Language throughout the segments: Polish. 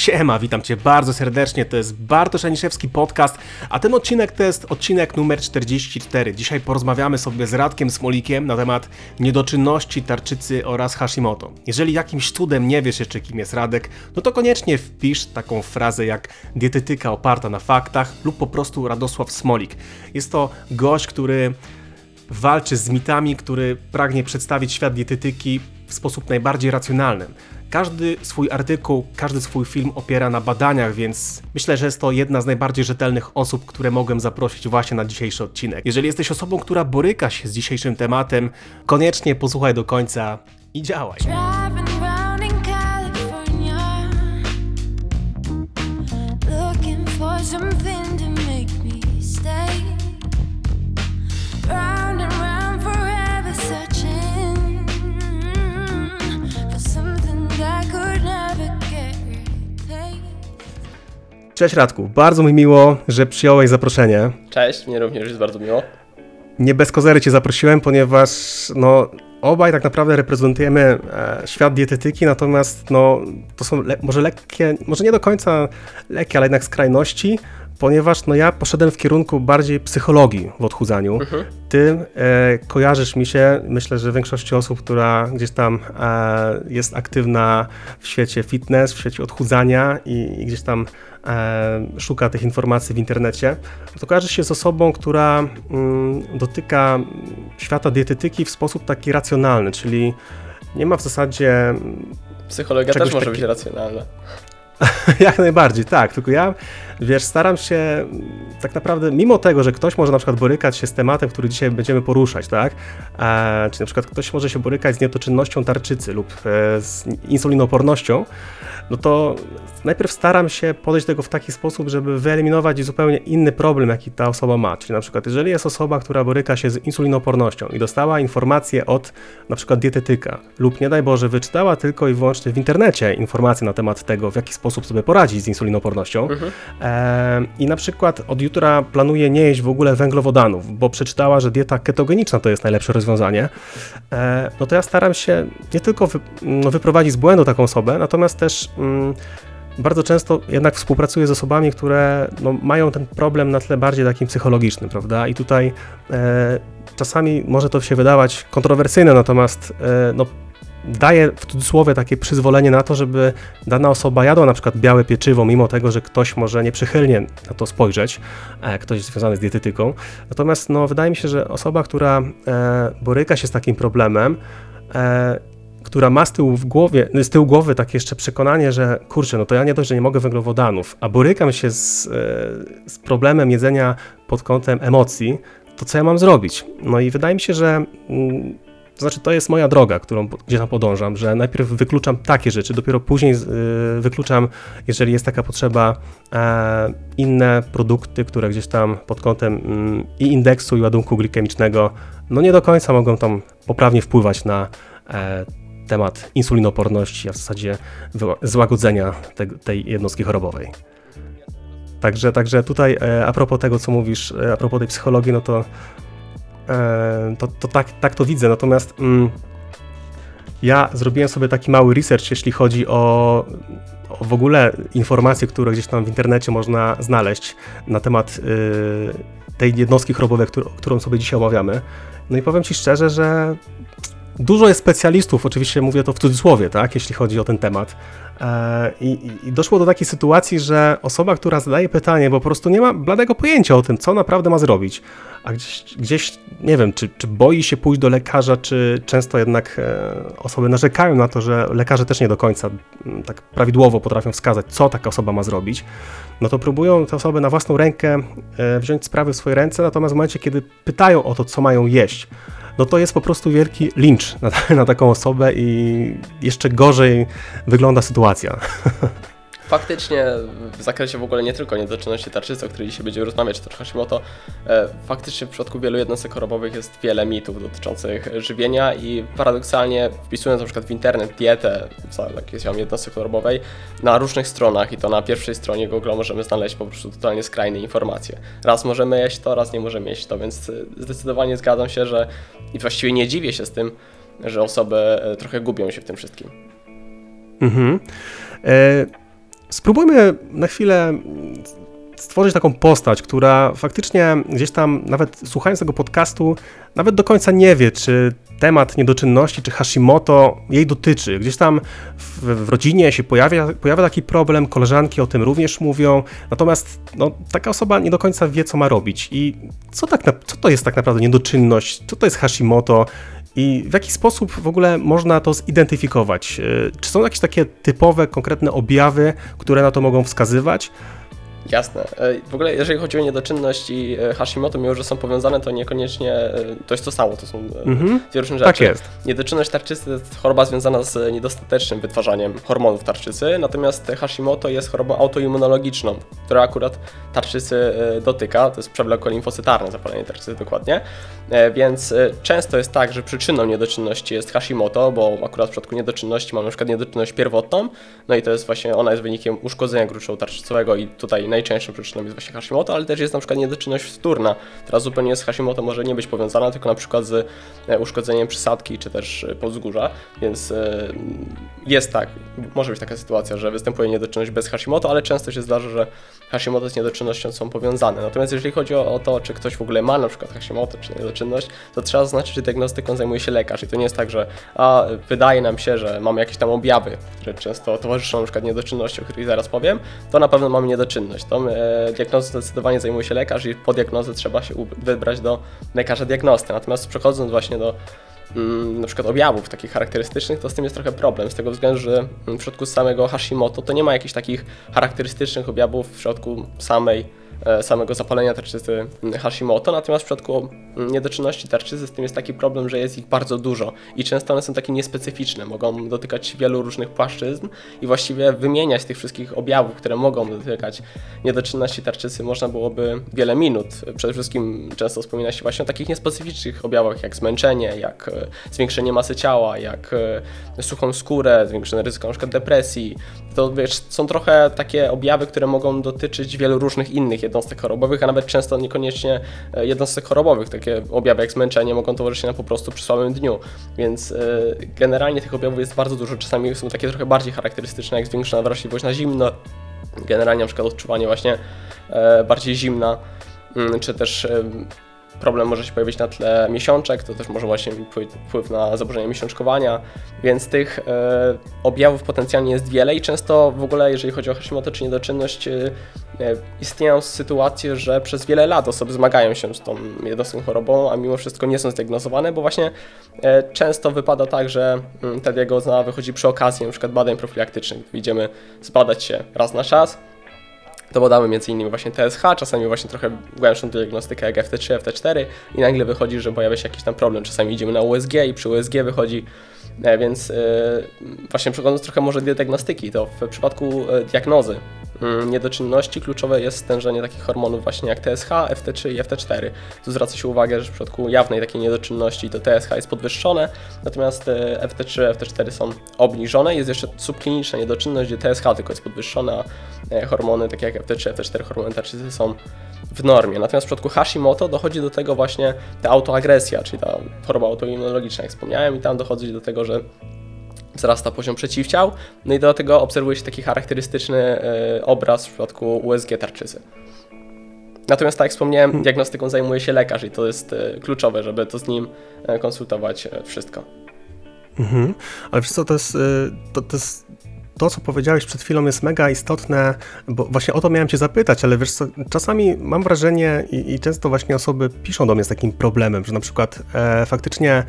Siema, witam Cię bardzo serdecznie, to jest Bartosz Aniszewski Podcast, a ten odcinek to jest odcinek numer 44. Dzisiaj porozmawiamy sobie z Radkiem Smolikiem na temat niedoczynności tarczycy oraz Hashimoto. Jeżeli jakimś cudem nie wiesz jeszcze kim jest Radek, no to koniecznie wpisz taką frazę jak dietetyka oparta na faktach lub po prostu Radosław Smolik. Jest to gość, który walczy z mitami, który pragnie przedstawić świat dietetyki w sposób najbardziej racjonalny. Każdy swój artykuł, każdy swój film opiera na badaniach, więc myślę, że jest to jedna z najbardziej rzetelnych osób, które mogłem zaprosić właśnie na dzisiejszy odcinek. Jeżeli jesteś osobą, która boryka się z dzisiejszym tematem, koniecznie posłuchaj do końca i działaj. Cześć Radku, bardzo mi miło, że przyjąłeś zaproszenie. Cześć, mnie również jest bardzo miło. Nie bez kozery Cię zaprosiłem, ponieważ no, obaj tak naprawdę reprezentujemy e, świat dietetyki, natomiast no, to są le- może lekkie, może nie do końca lekkie, ale jednak skrajności, ponieważ no, ja poszedłem w kierunku bardziej psychologii w odchudzaniu. Ty e, kojarzysz mi się, myślę, że większości osób, która gdzieś tam e, jest aktywna w świecie fitness, w świecie odchudzania i, i gdzieś tam e, szuka tych informacji w internecie, to kojarzysz się z osobą, która mm, dotyka świata dietetyki w sposób taki racjonalny, czyli nie ma w zasadzie Psychologia Czegoś też może taki- być racjonalna. Jak najbardziej, tak. Tylko ja, wiesz, staram się tak naprawdę, mimo tego, że ktoś może na przykład borykać się z tematem, który dzisiaj będziemy poruszać, tak? E, czy na przykład ktoś może się borykać z niedoczynnością tarczycy lub e, z insulinopornością, no to najpierw staram się podejść do tego w taki sposób, żeby wyeliminować zupełnie inny problem, jaki ta osoba ma. Czyli na przykład, jeżeli jest osoba, która boryka się z insulinopornością i dostała informację od na przykład dietetyka lub nie daj Boże, wyczytała tylko i wyłącznie w internecie informacje na temat tego, w jaki sposób sobie poradzić z insulinopornością e, i na przykład od jutra planuje nie jeść w ogóle węglowodanów, bo przeczytała, że dieta ketogeniczna to jest najlepsze rozwiązanie, e, no to ja staram się nie tylko wy, no, wyprowadzić z błędu taką osobę, natomiast też bardzo często jednak współpracuję z osobami, które no, mają ten problem na tle bardziej takim psychologicznym, prawda? I tutaj e, czasami może to się wydawać kontrowersyjne, natomiast e, no, daje w cudzysłowie takie przyzwolenie na to, żeby dana osoba jadła na przykład białe pieczywo, mimo tego, że ktoś może nieprzychylnie na to spojrzeć, e, ktoś związany z dietetyką. Natomiast no, wydaje mi się, że osoba, która e, boryka się z takim problemem, e, która ma z tyłu, w głowie, z tyłu głowy takie jeszcze przekonanie, że kurczę, no to ja nie dość, że nie mogę węglowodanów, a borykam się z, e, z problemem jedzenia pod kątem emocji, to co ja mam zrobić? No i wydaje mi się, że mm, to znaczy to jest moja droga, którą gdzie tam podążam, że najpierw wykluczam takie rzeczy, dopiero później y, wykluczam, jeżeli jest taka potrzeba, e, inne produkty, które gdzieś tam pod kątem mm, i indeksu i ładunku glikemicznego, no nie do końca mogą tam poprawnie wpływać na e, temat insulinoporności, a w zasadzie złagodzenia te, tej jednostki chorobowej. Także, także tutaj e, a propos tego, co mówisz, e, a propos tej psychologii, no to, e, to, to tak, tak to widzę. Natomiast mm, ja zrobiłem sobie taki mały research, jeśli chodzi o, o w ogóle informacje, które gdzieś tam w internecie można znaleźć na temat y, tej jednostki chorobowej, którą sobie dzisiaj omawiamy. No i powiem Ci szczerze, że Dużo jest specjalistów, oczywiście mówię to w cudzysłowie, tak, jeśli chodzi o ten temat. E, I, i- doszło do takiej sytuacji, że osoba, która zadaje pytanie, po prostu nie ma bladego pojęcia o tym, co naprawdę ma zrobić, a gdzieś, gdzieś nie wiem, czy, czy boi się pójść do lekarza, czy często jednak e, osoby narzekają na to, że lekarze też nie do końca mm, tak prawidłowo potrafią wskazać, co taka osoba ma zrobić, no to próbują te osoby na własną rękę e, wziąć sprawy w swoje ręce, natomiast w momencie, kiedy pytają o to, co mają jeść, no to jest po prostu wielki lincz na, na taką osobę i jeszcze gorzej wygląda sytuacja. Faktycznie w zakresie w ogóle nie tylko niedoczynności tarczycy, o której dzisiaj będziemy rozmawiać, też Hashimoto, e, faktycznie w przypadku wielu jednostek chorobowych jest wiele mitów dotyczących żywienia i paradoksalnie wpisując na przykład w internet dietę jakiejś tam jednostki chorobowej na różnych stronach i to na pierwszej stronie Google możemy znaleźć po prostu totalnie skrajne informacje. Raz możemy jeść to, raz nie możemy jeść to, więc e, zdecydowanie zgadzam się, że i właściwie nie dziwię się z tym, że osoby e, trochę gubią się w tym wszystkim. Mhm. E, spróbujmy na chwilę stworzyć taką postać, która faktycznie gdzieś tam, nawet słuchając tego podcastu, nawet do końca nie wie, czy temat niedoczynności, czy Hashimoto jej dotyczy. Gdzieś tam w, w rodzinie się pojawia, pojawia taki problem, koleżanki o tym również mówią, natomiast no, taka osoba nie do końca wie, co ma robić. I co, tak na, co to jest tak naprawdę niedoczynność, co to jest Hashimoto i w jaki sposób w ogóle można to zidentyfikować? Yy, Czy są jakieś takie typowe, konkretne objawy, które na to mogą wskazywać? Jasne. E, W ogóle jeżeli chodzi o niedoczynność i e, Hashimoto, mimo że są powiązane, to niekoniecznie e, to jest to samo, to są Mhm. dwie różne rzeczy. Tak jest. Niedoczynność tarczycy to jest choroba związana z niedostatecznym wytwarzaniem hormonów tarczycy, natomiast Hashimoto jest chorobą autoimmunologiczną, która akurat tarczycy dotyka, to jest przewlekłe limfocytarne zapalenie tarczycy dokładnie, więc często jest tak, że przyczyną niedoczynności jest Hashimoto, bo akurat w przypadku niedoczynności mamy przykład niedoczynność pierwotną, no i to jest właśnie, ona jest wynikiem uszkodzenia gruczołu tarczycowego i tutaj najczęstszą przyczyną jest właśnie Hashimoto, ale też jest na przykład niedoczynność wtórna, która zupełnie z Hashimoto może nie być powiązana, tylko na przykład z e, uszkodzeniem przysadki czy też e, podzgórza, więc e, jest tak, może być taka sytuacja, że występuje niedoczynność bez Hashimoto, ale często się zdarza, że Hashimoto z niedoczynnością są powiązane. Natomiast jeżeli chodzi o to, czy ktoś w ogóle ma na przykład Hashimoto czy niedoczynność, to trzeba zaznaczyć, że diagnostyką zajmuje się lekarz i to nie jest tak, że a, wydaje nam się, że mamy jakieś tam objawy, które często towarzyszą na przykład niedoczynności, o których zaraz powiem, to na pewno mamy niedoczynność. E, diagnozą zdecydowanie zajmuje się lekarz i po diagnozę trzeba się wybrać do lekarza diagnosty. Natomiast przechodząc właśnie do mm, na przykład objawów takich charakterystycznych, to z tym jest trochę problem, z tego względu, że mm, w przypadku samego Hashimoto to nie ma jakichś takich charakterystycznych objawów w przypadku samej samego zapalenia tarczycy Hashimoto, natomiast w przypadku mm, niedoczynności tarczycy z tym jest taki problem, że jest ich bardzo dużo i często one są takie niespecyficzne, mogą dotykać wielu różnych płaszczyzn i właściwie wymieniać tych wszystkich objawów, które mogą dotykać niedoczynności tarczycy można byłoby wiele minut. Przede wszystkim często wspomina się właśnie o takich niespecyficznych objawach jak zmęczenie, jak e, zwiększenie masy ciała, jak e, suchą skórę, zwiększone ryzyko przykład depresji. To wiesz, są trochę takie objawy, które mogą dotyczyć wielu różnych innych jednostek chorobowych, a nawet często niekoniecznie e, jednostek chorobowych. Takie objawy jak zmęczenie mogą towarzyszyć nam po prostu przy słabym dniu, więc e, generalnie tych objawów jest bardzo dużo. Czasami są takie trochę bardziej charakterystyczne, jak zwiększona wrażliwość na zimno, generalnie na przykład odczuwanie właśnie e, bardziej zimna, mm, czy też problem może się pojawić na tle miesiączek, to też może właśnie wpływ- na zaburzenia miesiączkowania, więc tych e, objawów potencjalnie jest wiele i często w ogóle, jeżeli chodzi o Hashimoto czy niedoczynność, e, istnieją sytuacje, że przez wiele lat osoby zmagają się z tą jednostką chorobą, a mimo wszystko nie są zdiagnozowane, bo właśnie często wypada tak, że mm, ta diagnoza wychodzi przy okazji np. badań profilaktycznych. Idziemy zbadać się raz na czas, to badamy m.in. właśnie TSH, czasami właśnie trochę głębszą diagnostykę jak FT3, FT4 i nagle wychodzi, że pojawia się jakiś tam problem. Czasami idziemy na USG i przy USG wychodzi, więc e, właśnie przechodząc trochę może diagnostyki, to w przypadku e, diagnozy mm, niedoczynności kluczowe jest stężenie takich hormonów właśnie jak TSH, FT3 i FT4. Tu zwraca się uwagę, że w przypadku jawnej takiej niedoczynności to TSH jest podwyższone, natomiast e, FT3, FT4 są obniżone. Jest jeszcze subkliniczna niedoczynność, gdzie TSH tylko jest podwyższone, a e, hormony takie jak FT3, FT4, hormony tarczycy są w normie. Natomiast w przypadku Hashimoto dochodzi do tego właśnie ta autoagresja, czyli ta choroba autoimmunologiczna, jak wspomniałem, i tam dochodzi do tego, że wzrasta poziom przeciwciał, no i do tego obserwuje się taki charakterystyczny e, obraz w przypadku USG tarczycy. Natomiast tak jak wspomniałem, diagnostyką zajmuje się lekarz i to jest e, kluczowe, żeby to z nim e, konsultować wszystko. Mhm. Ale wiesz co, to jest, to, to jest to, co powiedziałeś przed chwilą jest mega istotne, bo właśnie o to miałem cię zapytać, ale wiesz co, czasami mam wrażenie i, i często właśnie osoby piszą do mnie z takim problemem, że na przykład e, faktycznie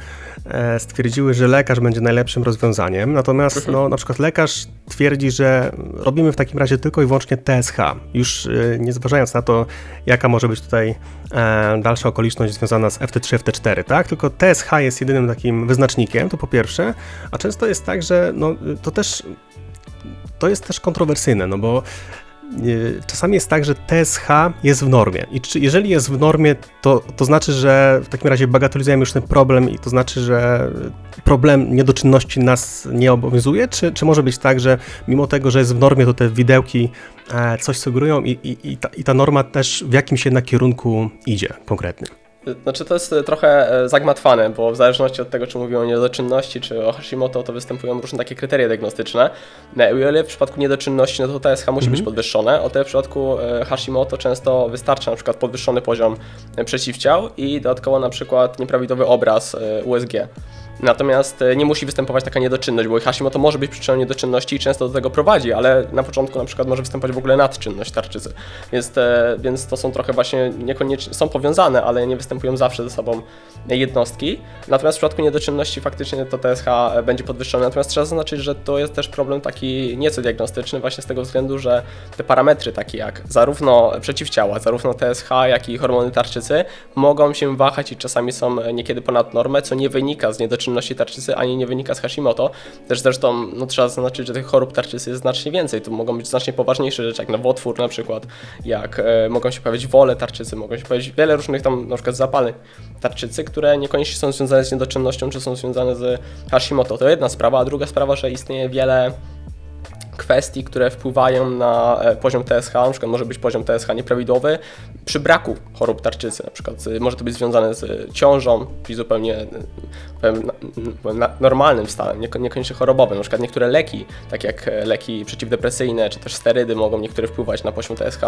e, stwierdziły, że lekarz będzie najlepszym rozwiązaniem, natomiast no, na przykład lekarz twierdzi, że robimy w takim razie tylko i wyłącznie TSH, już e, nie zważając na to, jaka może być tutaj e, dalsza okoliczność związana z FT3, FT4, tak? Tylko TSH jest jedynym takim wyznacznikiem, to po pierwsze, a często jest tak, że no, to też to jest też kontrowersyjne, no bo y, czasami jest tak, że TSH jest w normie. I czy, jeżeli jest w normie, to, to znaczy, że w takim razie bagatelizujemy już ten problem i to znaczy, że problem niedoczynności nas nie obowiązuje? Czy, czy może być tak, że mimo tego, że jest w normie, to te widełki e, coś sugerują i, i, i, ta, i ta norma też w jakimś jednak kierunku idzie konkretnym? Znaczy to jest e, trochę e, zagmatwane, bo w zależności od tego, czy mówimy o niedoczynności, czy o Hashimoto, to występują różne takie kryteria diagnostyczne. E, O ile w przypadku niedoczynności, no to TSH musi być podwyższone, o tyle w przypadku Hashimoto często wystarcza na przykład podwyższony poziom przeciwciał i dodatkowo na przykład nieprawidłowy obraz USG. Natomiast e, nie musi występować taka niedoczynność, bo Hashimoto może być przyczyną niedoczynności i często do tego prowadzi, ale na początku na przykład może występować w ogóle nadczynność tarczycy. Więc, te, więc to są trochę właśnie niekoniecznie, są powiązane, ale nie występują zawsze ze sobą jednostki. Natomiast w przypadku niedoczynności faktycznie to TSH będzie podwyższone. Natomiast trzeba zaznaczyć, że to jest też problem taki nieco diagnostyczny właśnie z tego względu, że te parametry takie jak zarówno przeciwciała, zarówno TSH, jak i hormony tarczycy mogą się wahać i czasami są niekiedy ponad normę, co nie wynika z niedoczynności tarczycy, ani nie wynika z Hashimoto. Też zresztą no, trzeba zaznaczyć, że tych chorób tarczycy jest znacznie więcej. Tu mogą być znacznie poważniejsze rzeczy, jak nowotwór na przykład, jak e, mogą się pojawić wole tarczycy, mogą się pojawić wiele różnych tam na przykład zapaleń tarczycy, które niekoniecznie są związane z niedoczynnością, czy są związane z Hashimoto. To jedna sprawa, a druga sprawa, że istnieje wiele kwestii, które wpływają na e, poziom TSH, na przykład może być poziom TSH nieprawidłowy przy braku chorób tarczycy, na przykład y, może to być związane z ciążą, czyli zupełnie normalnym stanem, nieko- niekoniecznie chorobowym, na przykład niektóre leki, tak jak e, leki przeciwdepresyjne, czy też sterydy mogą niektóre wpływać na poziom TSH,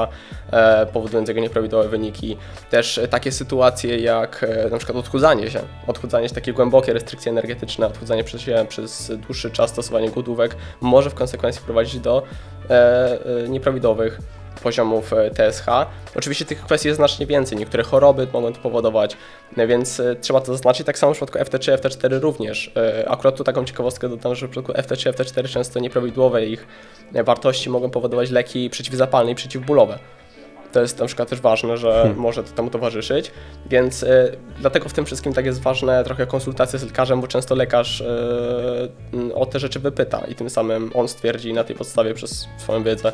e, powodując jego nieprawidłowe wyniki. Też takie sytuacje jak e, na przykład odchudzanie się, odchudzanie się, takie głębokie restrykcje energetyczne, odchudzanie przez się przez dłuższy czas stosowanie głodówek może w konsekwencji prowadzić do nieprawidłowych poziomów e, TSH. Oczywiście tych kwestii jest znacznie więcej, niektóre choroby mogą to powodować, e, więc e, trzeba to zaznaczyć. Tak samo w przypadku FT3, FT4 również. Akurat tu taką ciekawostkę dodam, że w przypadku FT3, FT4 często nieprawidłowe ich wartości mogą powodować leki przeciwzapalne i przeciwbólowe. To jest na przykład też ważne, że może to temu towarzyszyć, więc y, dlatego w tym wszystkim tak jest ważne trochę konsultacja z lekarzem, bo często lekarz y, y, o te rzeczy wypyta i tym samym on stwierdzi na tej podstawie przez swoją wiedzę,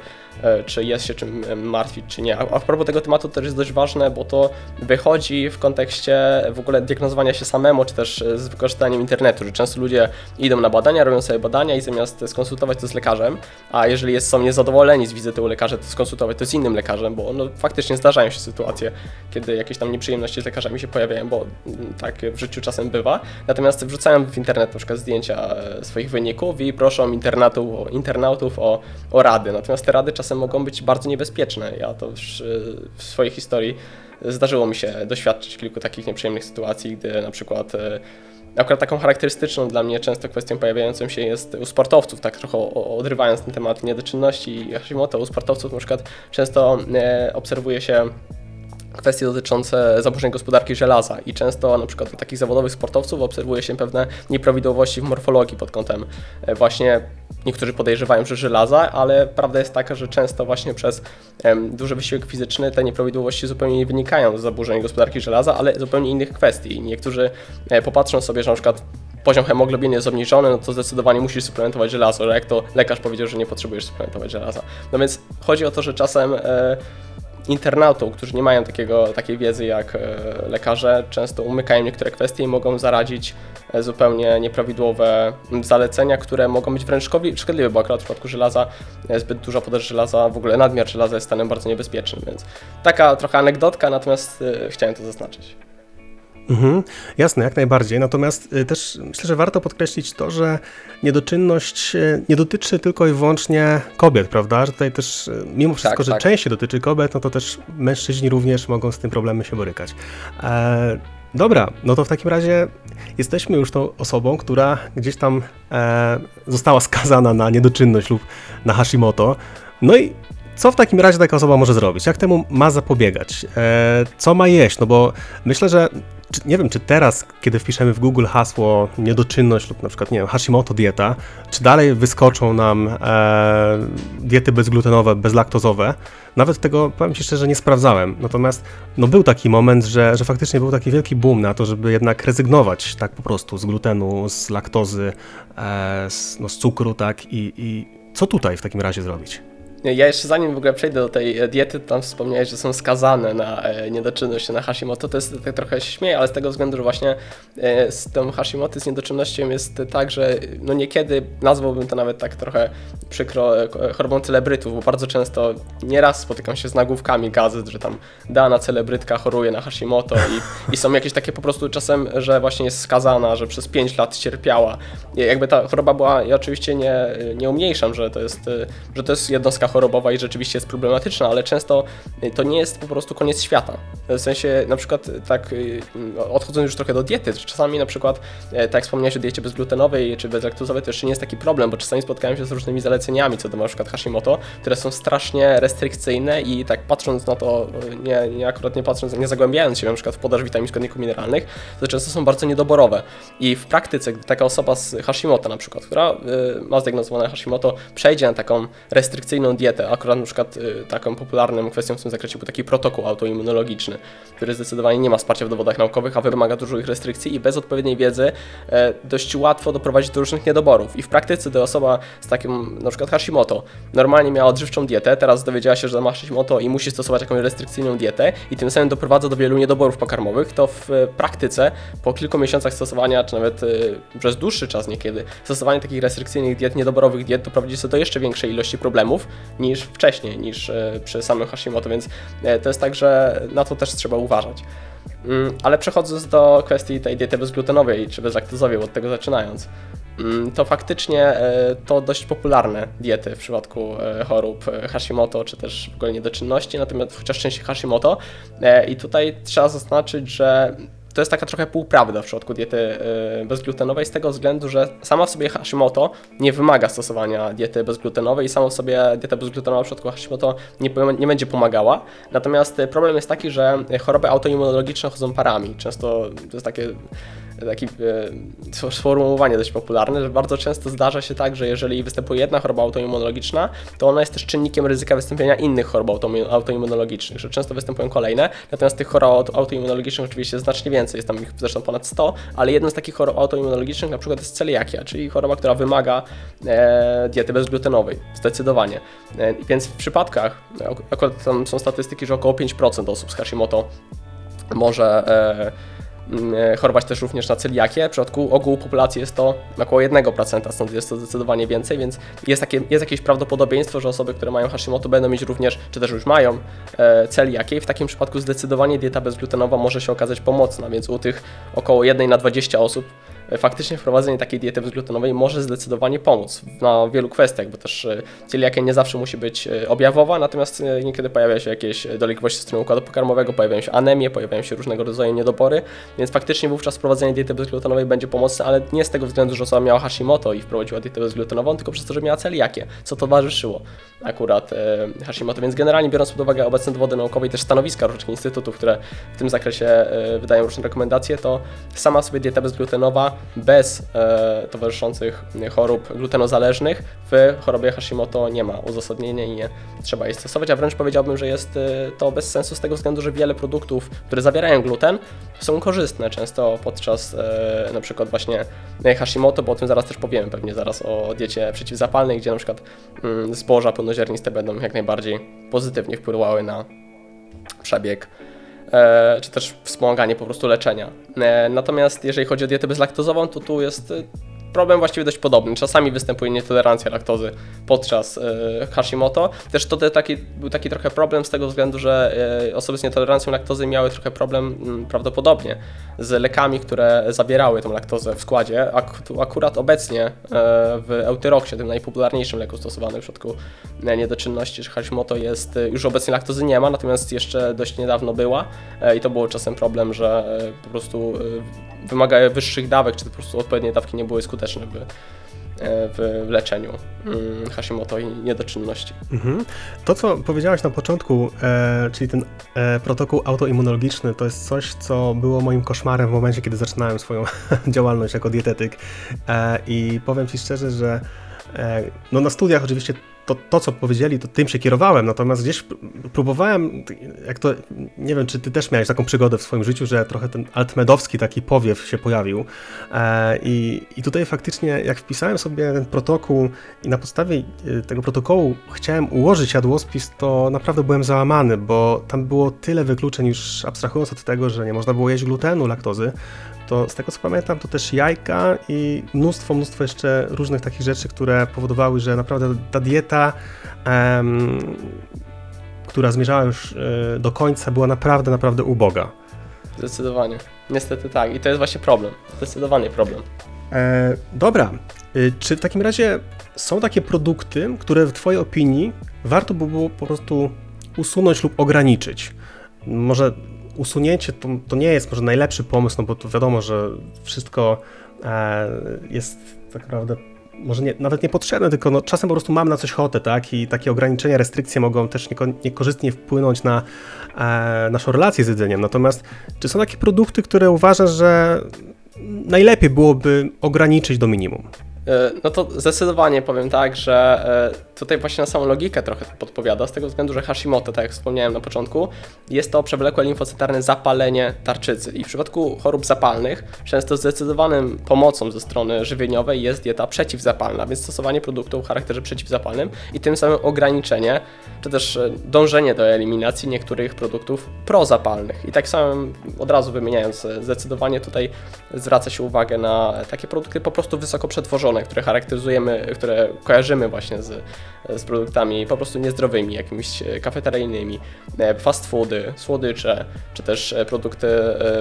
y, czy jest się czym y, martwić, czy nie. A, a w propos tego tematu to też jest dość ważne, bo to wychodzi w kontekście w ogóle diagnozowania się samemu, czy też y, z wykorzystaniem internetu, że często ludzie idą na badania, robią sobie badania i zamiast skonsultować to z lekarzem, a jeżeli jest, są niezadowoleni z wizyty u lekarza, to skonsultować to z innym lekarzem, bo no, faktycznie zdarzają się sytuacje, kiedy jakieś tam nieprzyjemności z lekarzami się pojawiają, bo mm, tak w życiu czasem bywa. Natomiast wrzucają w internet na przykład zdjęcia e, swoich wyników i proszą internautów, internautów o, o rady. Natomiast te rady czasem mogą być bardzo niebezpieczne. Ja to już e, w swojej historii zdarzyło mi się doświadczyć kilku takich nieprzyjemnych sytuacji, gdy na przykład e, Akurat taką charakterystyczną dla mnie często kwestią pojawiającą się jest u sportowców, tak trochę odrywając ten temat niedoczynności i Hashimoto, u sportowców na przykład często e, obserwuje się kwestie dotyczące zaburzeń gospodarki żelaza i często na przykład u takich zawodowych sportowców obserwuje się pewne nieprawidłowości w morfologii pod kątem e, właśnie niektórzy podejrzewają, że żelaza, ale prawda jest taka, że często właśnie przez em, duży wysiłek fizyczny te nieprawidłowości zupełnie nie wynikają z zaburzeń gospodarki żelaza, ale zupełnie innych kwestii. Niektórzy e, popatrzą sobie, że na przykład poziom hemoglobiny jest obniżony, no to zdecydowanie musisz suplementować żelazo, że jak to lekarz powiedział, że nie potrzebujesz suplementować żelaza. No więc chodzi o to, że czasem e, internautów, którzy nie mają takiego, takiej wiedzy jak e, lekarze, często umykają niektóre kwestie i mogą zaradzić e, zupełnie nieprawidłowe zalecenia, które mogą być wręcz szkodli- szkodliwe, bo akurat w przypadku żelaza e, zbyt duża podaż żelaza, w ogóle nadmiar żelaza jest stanem bardzo niebezpiecznym, więc taka trochę anegdotka, natomiast chciałem to zaznaczyć. Mhm, jasne, jak najbardziej. Natomiast y, też myślę, że warto podkreślić to, że niedoczynność y, nie dotyczy tylko i wyłącznie kobiet, prawda? Że tutaj też, y, mimo wszystko, Tak, że tak. częściej dotyczy kobiet, no to też mężczyźni również mogą z tym problemem się borykać. E, dobra, no to w takim razie jesteśmy już tą osobą, która gdzieś tam e, została skazana na niedoczynność lub na Hashimoto. No i co w takim razie taka osoba może zrobić? Jak temu ma zapobiegać? E, co ma jeść? No bo myślę, że nie wiem, czy teraz, kiedy wpiszemy w Google hasło niedoczynność lub na przykład, nie wiem, Hashimoto dieta, czy dalej wyskoczą nam e, diety bezglutenowe, bezlaktozowe. Nawet tego, powiem Ci szczerze, nie sprawdzałem. Natomiast no, był taki moment, że, że faktycznie był taki wielki boom na to, żeby jednak rezygnować tak po prostu z glutenu, z laktozy, e, z, no, z cukru, tak? I, I co tutaj w takim razie zrobić? Ja jeszcze zanim w ogóle przejdę do tej e, diety, tam wspomniałeś, że są skazane na e, niedoczynność, na Hashimoto. To jest tak trochę śmieję, ale z tego względu, że właśnie e, z tą Hashimoto, z niedoczynnością jest tak, że no niekiedy nazwałbym to nawet tak trochę przykro chorobą celebrytów, bo bardzo często nieraz spotykam się z nagłówkami gazet, że tam dana celebrytka choruje na Hashimoto i, i są jakieś takie po prostu czasem, że właśnie jest skazana, że przez 5 lat cierpiała. I jakby ta choroba była, ja oczywiście nie, nie umniejszam, że to jest, że to jest jednostka chorobowa i rzeczywiście jest problematyczna, ale często to nie jest po prostu koniec świata. W sensie na przykład tak y, odchodząc już trochę do diety, czasami na przykład tak jak wspomniałeś o diecie bezglutenowej czy bezlaktozowej, to jeszcze nie jest taki problem, bo czasami spotkałem się z różnymi zaleceniami co do na przykład Hashimoto, które są strasznie restrykcyjne i tak patrząc na to, y, nie, nie akurat nie patrząc, nie zagłębiając się na przykład w podaż witamin składników mineralnych, to często są bardzo niedoborowe. I w praktyce, gdy taka osoba z Hashimoto na przykład, która y, ma zdiagnozowane Hashimoto, przejdzie na taką restrykcyjną dietę, akurat na przykład y, taką popularną kwestią w tym zakresie był taki protokół autoimmunologiczny, który zdecydowanie nie ma wsparcia w dowodach naukowych, a wymaga dużych restrykcji i bez odpowiedniej wiedzy e, dość łatwo doprowadzić do różnych niedoborów. I w praktyce gdy osoba z takim na przykład Hashimoto normalnie miała odżywczą dietę, teraz dowiedziała się, że ma Hashimoto i musi stosować jakąś restrykcyjną dietę i tym samym doprowadza do wielu niedoborów pokarmowych, to w e, praktyce po kilku miesiącach stosowania, czy nawet e, przez dłuższy czas niekiedy, stosowanie takich restrykcyjnych diet, niedoborowych diet doprowadzi do jeszcze większej ilości problemów niż wcześniej, niż e, przy samym Hashimoto, więc e, to jest tak, że na to też trzeba uważać. Mm, Ale przechodząc do kwestii tej diety bezglutenowej czy bezlaktozowej, od tego zaczynając, mm, to faktycznie e, to dość popularne diety w przypadku chorób Hashimoto czy też w ogóle niedoczynności, natomiast chociaż częściej Hashimoto. I tutaj trzeba zaznaczyć, że to jest taka trochę półprawda w przypadku diety y, bezglutenowej z tego względu, że sama w sobie Hashimoto nie wymaga stosowania diety bezglutenowej i sama w sobie dieta bezglutenowa w przypadku Hashimoto nie, nie będzie pomagała. Natomiast problem jest taki, że choroby autoimmunologiczne chodzą parami. Często to jest takie takie e, sformułowanie dość popularne, że bardzo często zdarza się tak, że jeżeli występuje jedna choroba autoimmunologiczna, to ona jest też czynnikiem ryzyka wystąpienia innych chorób autoimmu- autoimmunologicznych, że często występują kolejne, natomiast tych chorób auto- autoimmunologicznych oczywiście jest znacznie więcej, jest tam ich zresztą ponad 100, ale jedna z takich chorób autoimmunologicznych na przykład jest celiakia, czyli choroba, która wymaga e, diety bezglutenowej, zdecydowanie. E, więc w przypadkach, ak- akurat tam są statystyki, że około 5% osób z Hashimoto może e, e, chorować też również na celiakię. W przypadku ogółu populacji jest to około 1%, stąd jest to zdecydowanie więcej, więc jest, takie, jest jakieś prawdopodobieństwo, że osoby, które mają Hashimoto będą mieć również, czy też już mają e, celiakię w takim przypadku zdecydowanie dieta bezglutenowa może się okazać pomocna, więc u tych około 1 na 20 osób e, faktycznie wprowadzenie takiej diety bezglutenowej może zdecydowanie pomóc na wielu kwestiach, bo też e, celiakia nie zawsze musi być e, objawowa, natomiast e, niekiedy pojawia się jakieś dolegliwości strony układu pokarmowego, pojawiają się anemie, pojawiają się różnego rodzaju niedobory, więc faktycznie wówczas wprowadzenie diety bezglutenowej będzie pomocne, ale nie z tego względu, że osoba miała Hashimoto i wprowadziła dietę bezglutenową, tylko przez to, że miała celiakię, co towarzyszyło akurat Hashimoto, więc generalnie biorąc pod uwagę obecne dowody naukowe i też stanowiska różnych instytutów, które w tym zakresie wydają różne rekomendacje, to sama sobie dieta bezglutenowa bez e, towarzyszących chorób glutenozależnych w chorobie Hashimoto nie ma uzasadnienia i nie trzeba jej stosować, a wręcz powiedziałbym, że jest e, to bez sensu z tego względu, że wiele produktów, które zawierają gluten, są korzystne często podczas e, na przykład właśnie Hashimoto, bo o tym zaraz też powiemy pewnie zaraz o diecie przeciwzapalnej, gdzie na przykład mm, zboża pełnoziarniste będą jak najbardziej pozytywnie wpływały na przebieg czy też wspomaganie po prostu leczenia. E, natomiast jeżeli chodzi o dietę bezlaktozową, to tu jest e, problem właściwie dość podobny. Czasami występuje nietolerancja laktozy podczas e, Hashimoto. Też to taki, był taki trochę problem z tego względu, że e, osoby z nietolerancją laktozy miały trochę problem mm, prawdopodobnie z lekami, które zawierały tą laktozę w składzie. Ak akurat obecnie e, w Eutyroxie, tym najpopularniejszym leku stosowanym w przypadku niedoczynności czy Hashimoto jest, już obecnie laktozy nie ma, natomiast jeszcze dość niedawno była i to był czasem problem, że po prostu e, wymaga wyższych dawek, czy po prostu odpowiednie dawki nie były skuteczne w, e, w leczeniu mm, Hashimoto i niedoczynności. Mhm. To, co powiedziałeś na początku, e, czyli ten e, protokół autoimmunologiczny, to jest coś, co było moim koszmarem w momencie, kiedy zaczynałem swoją działalność jako dietetyk. E, I powiem Ci szczerze, że e, no na studiach oczywiście to, to, co powiedzieli, to tym się kierowałem, natomiast gdzieś pró- próbowałem, jak to, nie wiem, czy ty też miałeś taką przygodę w swoim życiu, że trochę ten altmedowski taki powiew się pojawił. E, i, i tutaj faktycznie, jak wpisałem sobie ten protokół i na podstawie e, tego protokołu chciałem ułożyć jadłospis, to naprawdę byłem załamany, bo tam było tyle wykluczeń, już abstrahując od tego, że nie można było jeść glutenu, laktozy, to z tego co pamiętam, to też jajka i mnóstwo, mnóstwo jeszcze różnych takich rzeczy, które powodowały, że naprawdę ta dieta, em, która zmierzała już e, do końca, była naprawdę, naprawdę uboga. Zdecydowanie. Niestety tak. I to jest właśnie problem. Zdecydowanie problem. E, dobra, Y, czy w takim razie są takie produkty, które w Twojej opinii warto by było po prostu usunąć lub ograniczyć? Może usunięcie to, to nie jest może najlepszy pomysł, no bo to wiadomo, że wszystko e, jest tak naprawdę może nie, nawet niepotrzebne, tylko no, czasem po prostu mam na coś ochotę, tak? I takie ograniczenia, restrykcje mogą też nieko, niekorzystnie wpłynąć na e, naszą relację z jedzeniem. Natomiast czy są takie produkty, które uważasz, że najlepiej byłoby ograniczyć do minimum? E, No to zdecydowanie powiem tak, że e, tutaj właśnie na samą logikę trochę podpowiada, z tego względu, że Hashimoto, tak jak wspomniałem na początku, jest to przewlekłe limfocytarne zapalenie tarczycy i w przypadku chorób zapalnych często zdecydowanym pomocą ze strony żywieniowej jest dieta przeciwzapalna, więc stosowanie produktów o charakterze przeciwzapalnym i tym samym ograniczenie, czy też e, dążenie do eliminacji niektórych produktów prozapalnych. I tak samo od razu wymieniając, zdecydowanie tutaj zwraca się uwagę na takie produkty po prostu wysoko przetworzone, które charakteryzujemy, które kojarzymy właśnie z, z produktami po prostu niezdrowymi, jakimiś e, kafeteryjnymi, e, fast foody, słodycze, czy też e, produkty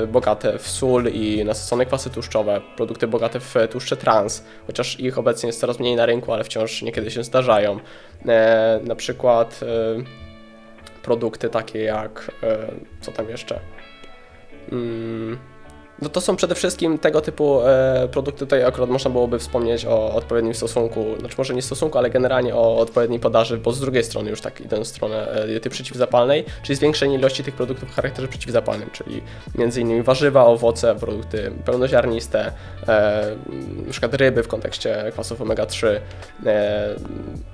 bogate w sól i nasycone kwasy tłuszczowe, produkty bogate w tłuszcze trans, chociaż ich obecnie jest coraz mniej na rynku, ale wciąż niekiedy się zdarzają. Na przykład produkty takie jak, co tam jeszcze? Mm, no to są przede wszystkim tego typu e, produkty, tutaj akurat można byłoby wspomnieć o odpowiednim stosunku, znaczy może nie stosunku, ale generalnie o odpowiedniej podaży, bo z drugiej strony już tak idę w stronę e, diety przeciwzapalnej, czyli zwiększenie ilości tych produktów o charakterze przeciwzapalnym, czyli m.in. warzywa, owoce, produkty pełnoziarniste, e, przykład ryby w kontekście kwasów omega-3, e,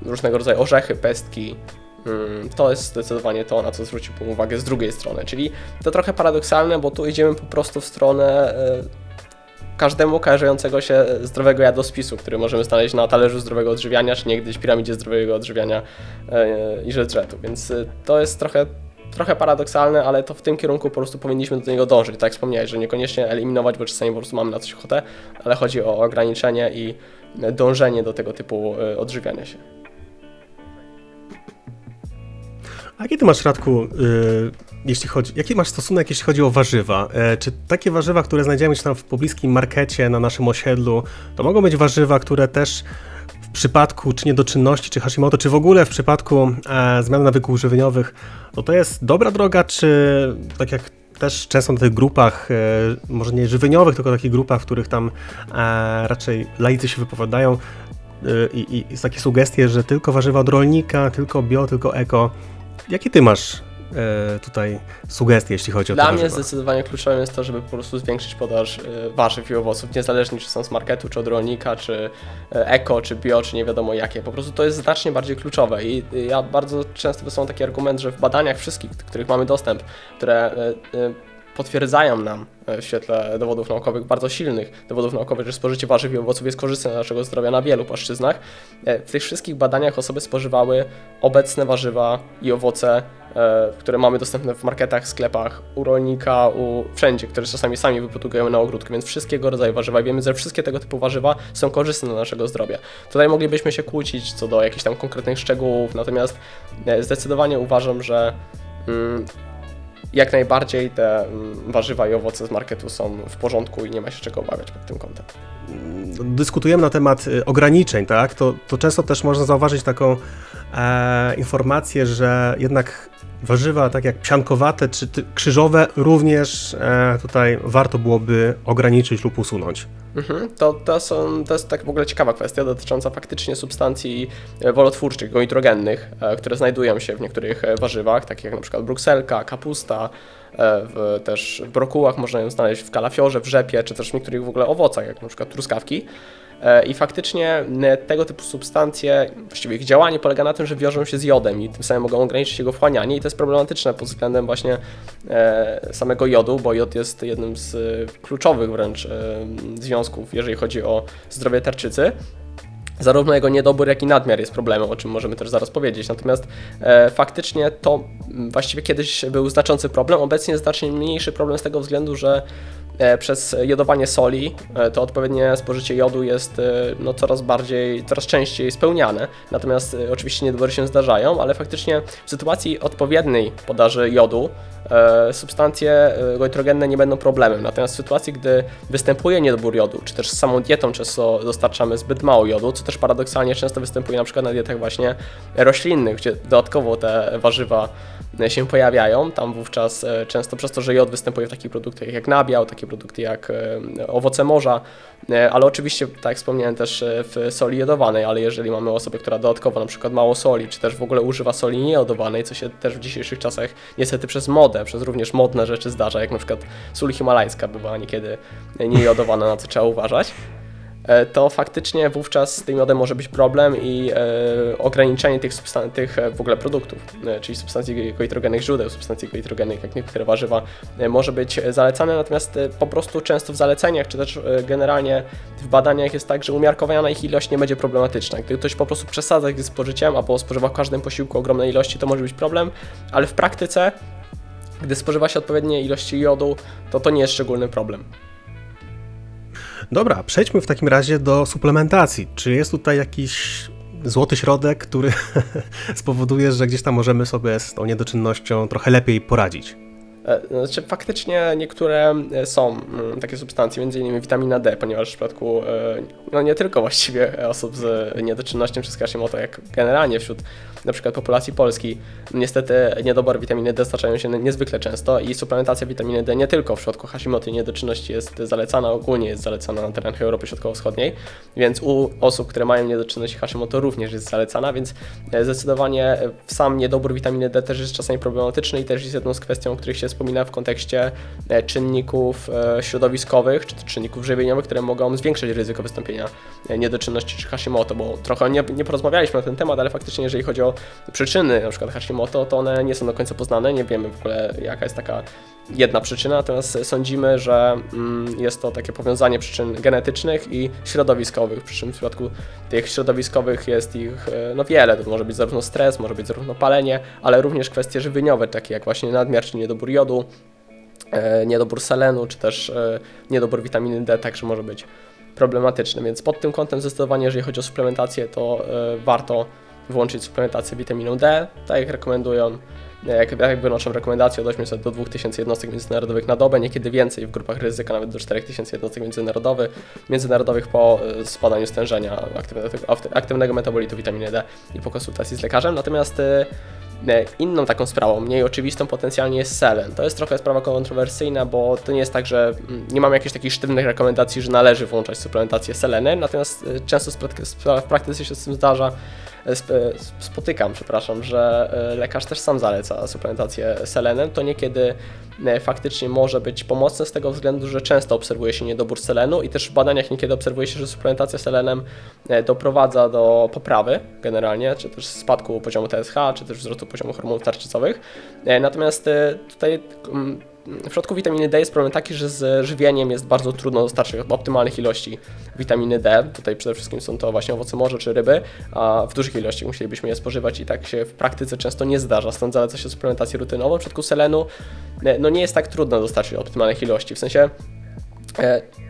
różnego rodzaju orzechy, pestki, To jest zdecydowanie to, na co zwróciłbym uwagę z drugiej strony. Czyli to trochę paradoksalne, bo tu idziemy po prostu w stronę e, każdemu kojarzącego się zdrowego jadłospisu, który możemy znaleźć na talerzu zdrowego odżywiania, czy niegdyś piramidzie zdrowego odżywiania e, i żydżetu. Więc e, to jest trochę trochę paradoksalne, ale to w tym kierunku po prostu powinniśmy do niego dążyć. Tak wspomniałeś, że niekoniecznie eliminować, bo czasami po prostu mamy na coś ochotę, ale chodzi o ograniczenie i dążenie do tego typu odżywiania się. A jaki ty masz, Radku, y, jeśli chodzi, jaki masz stosunek, jeśli chodzi o warzywa? E, czy takie warzywa, które znajdziemy tam w pobliskim markecie na naszym osiedlu, to mogą być warzywa, które też w przypadku czy niedoczynności, czy Hashimoto, czy w ogóle w przypadku e, zmian nawyków żywieniowych, no to jest dobra droga, czy tak jak też często na tych grupach, e, może nie żywieniowych, tylko takich grupach, w których tam e, raczej laicy się wypowiadają, e, i, i, i takie sugestie, że tylko warzywa od rolnika, tylko bio, tylko eko. Jakie ty masz e, tutaj sugestie, jeśli chodzi o Dla mnie zdecydowanie kluczowym jest to, żeby po prostu zwiększyć podaż y, warzyw i owoców, niezależnie czy są z marketu, czy od rolnika, czy y, eko, czy bio, czy nie wiadomo jakie. Po prostu to jest znacznie bardziej kluczowe i ja bardzo często wysyłam taki argument, że w badaniach wszystkich, do których mamy dostęp, które y, potwierdzają nam y, w świetle dowodów naukowych, bardzo silnych dowodów naukowych, że spożycie warzyw i owoców jest korzystne dla naszego zdrowia na wielu płaszczyznach. E, W tych wszystkich badaniach osoby spożywały obecne warzywa i owoce, e, które mamy dostępne w marketach, sklepach, u rolnika, u wszędzie, które czasami sami wyprodukujemy na ogródku, więc wszystkiego rodzaju warzywa. Wiemy, że wszystkie tego typu warzywa są korzystne dla naszego zdrowia. Tutaj moglibyśmy się kłócić co do jakichś tam konkretnych szczegółów, natomiast e, zdecydowanie uważam, że mm, jak najbardziej te mm, warzywa i owoce z marketu są w porządku i nie ma się czego obawiać pod tym kątem. dyskutujemy na temat y, ograniczeń, tak, to, to często też można zauważyć taką e, informację, że jednak warzywa, tak jak psiankowate czy krzyżowe, również e, tutaj warto byłoby ograniczyć lub usunąć. Mhm, to, to, są, to jest tak w ogóle ciekawa kwestia dotycząca faktycznie substancji e, wolotwórczych, goitrogennych, e, które znajdują się w niektórych warzywach, takich jak na przykład brukselka, kapusta, w, też w brokułach można ją znaleźć w kalafiorze, w rzepie, czy też w niektórych w ogóle owocach, jak na przykład truskawki. E, I faktycznie tego typu substancje, właściwie ich działanie polega na tym, że wiążą się z jodem i tym samym mogą ograniczyć jego wchłanianie i to jest problematyczne pod względem właśnie e, samego jodu, bo jod jest jednym z e, kluczowych wręcz związków, jeżeli chodzi o zdrowie tarczycy. Zarówno jego niedobór, jak i nadmiar jest problemem, o czym możemy też zaraz powiedzieć. Natomiast e, faktycznie to właściwie kiedyś był znaczący problem. Obecnie znacznie mniejszy problem z tego względu, że przez jodowanie soli e, to odpowiednie spożycie jodu jest e, no, coraz bardziej, coraz częściej spełniane. Natomiast e, oczywiście niedobory się zdarzają, ale faktycznie w sytuacji odpowiedniej podaży jodu e, substancje e, goitrogenne nie będą problemem. Natomiast w sytuacji, gdy występuje niedobór jodu, czy też z samą dietą często dostarczamy zbyt mało jodu, co też paradoksalnie często występuje na przykład na dietach właśnie roślinnych, gdzie dodatkowo te warzywa e, się pojawiają, tam wówczas e, często przez to, że jod występuje w takich produktach jak nabiał, takie produkty jak e, owoce morza, e, ale oczywiście, tak jak wspomniałem też w soli jodowanej, ale jeżeli mamy osobę, która dodatkowo na przykład mało soli, czy też w ogóle używa soli niejodowanej, co się też w dzisiejszych czasach niestety przez modę, przez również modne rzeczy zdarza, jak na przykład sól himalajska bywa niekiedy niejodowana, na co trzeba uważać, to faktycznie wówczas z tym jodem może być problem i e, ograniczenie tych, tych e, w ogóle produktów, e, czyli substancji goitrogennych źródeł, substancji goitrogennych, jak niektóre warzywa, e, może być zalecane, natomiast e, po prostu często w zaleceniach, czy też e, generalnie w badaniach jest tak, że umiarkowana ich ilość nie będzie problematyczna. Gdy ktoś po prostu przesadza z spożyciem, albo spożywa w każdym posiłku ogromne ilości, to może być problem, ale w praktyce, gdy spożywa się odpowiednie ilości jodu, to to nie jest szczególny problem. Dobra, przejdźmy w takim razie do suplementacji. Czy jest tutaj jakiś złoty środek, który spowoduje, że gdzieś tam możemy sobie z tą niedoczynnością trochę lepiej poradzić? E, Znaczy, faktycznie niektóre e, są mm, takie substancje, m.in. witamina D, ponieważ w przypadku e, no nie tylko właściwie osób z niedoczynnością czy z Hashimoto, jak generalnie wśród na przykład populacji polskiej, niestety niedobór witaminy D zdarzają się niezwykle często i suplementacja witaminy D nie tylko w przypadku Hashimoto i niedoczynności jest zalecana, ogólnie jest zalecana na terenach Europy Środkowo-Wschodniej, więc u osób, które mają niedoczynność Hashimoto również jest zalecana, więc e, zdecydowanie e, sam niedobór witaminy D też jest czasami problematyczny i też jest jedną z kwestii, o których się wspomina w kontekście e, czynników środowiskowych czy czynników żywieniowych, które mogą zwiększyć ryzyko wystąpienia niedoczynności czy Hashimoto, bo trochę nie, nie porozmawialiśmy na ten temat, ale faktycznie jeżeli chodzi o przyczyny na przykład Hashimoto, to one nie są do końca poznane, nie wiemy w ogóle jaka jest taka jedna przyczyna, natomiast sądzimy, że mm, jest to takie powiązanie przyczyn genetycznych i środowiskowych, przy czym w przypadku tych środowiskowych jest ich e, no wiele, to może być zarówno stres, może być zarówno palenie, ale również kwestie żywieniowe, takie jak właśnie nadmiar czy niedobór jodu, e, niedobór selenu, czy też e, niedobór witaminy D także może być problematyczny, więc pod tym kątem zdecydowanie, jeżeli chodzi o suplementację, to warto włączyć suplementację witaminą D, tak jak rekomendują jak, jak wynoszą rekomendacje od 800 do 2000 jednostek międzynarodowych na dobę, niekiedy więcej w grupach ryzyka, nawet do 4000 jednostek międzynarodowych, międzynarodowych po e, spadaniu stężenia aktywnego, aktywnego metabolitu witaminy D i po konsultacji z lekarzem. Natomiast e, e, inną taką sprawą, mniej oczywistą potencjalnie jest selen. To jest trochę sprawa kontrowersyjna, bo to nie jest tak, że mm, nie mamy jakichś takich sztywnych rekomendacji, że należy włączać suplementację seleny, natomiast e, często w praktyce się z tym zdarza, spotykam, przepraszam, że e, lekarz też sam zaleca suplementację selenem, to niekiedy e, faktycznie może być pomocne z tego względu, że często obserwuje się niedobór selenu i też w badaniach niekiedy obserwuje się, że suplementacja selenem e, doprowadza do poprawy generalnie, czy też spadku poziomu TSH, czy też wzrostu poziomu hormonów tarczycowych. Natomiast tutaj w przypadku witaminy D jest problem taki, że z żywieniem jest bardzo trudno dostarczyć optymalnych ilości witaminy D. Tutaj przede wszystkim są to właśnie owoce morza czy ryby, a w dużych ilościach musielibyśmy je spożywać i tak się w praktyce często nie zdarza. Stąd zaleca się suplementację rutynową. W przypadku selenu no nie jest tak trudno dostarczyć optymalnych ilości. W sensie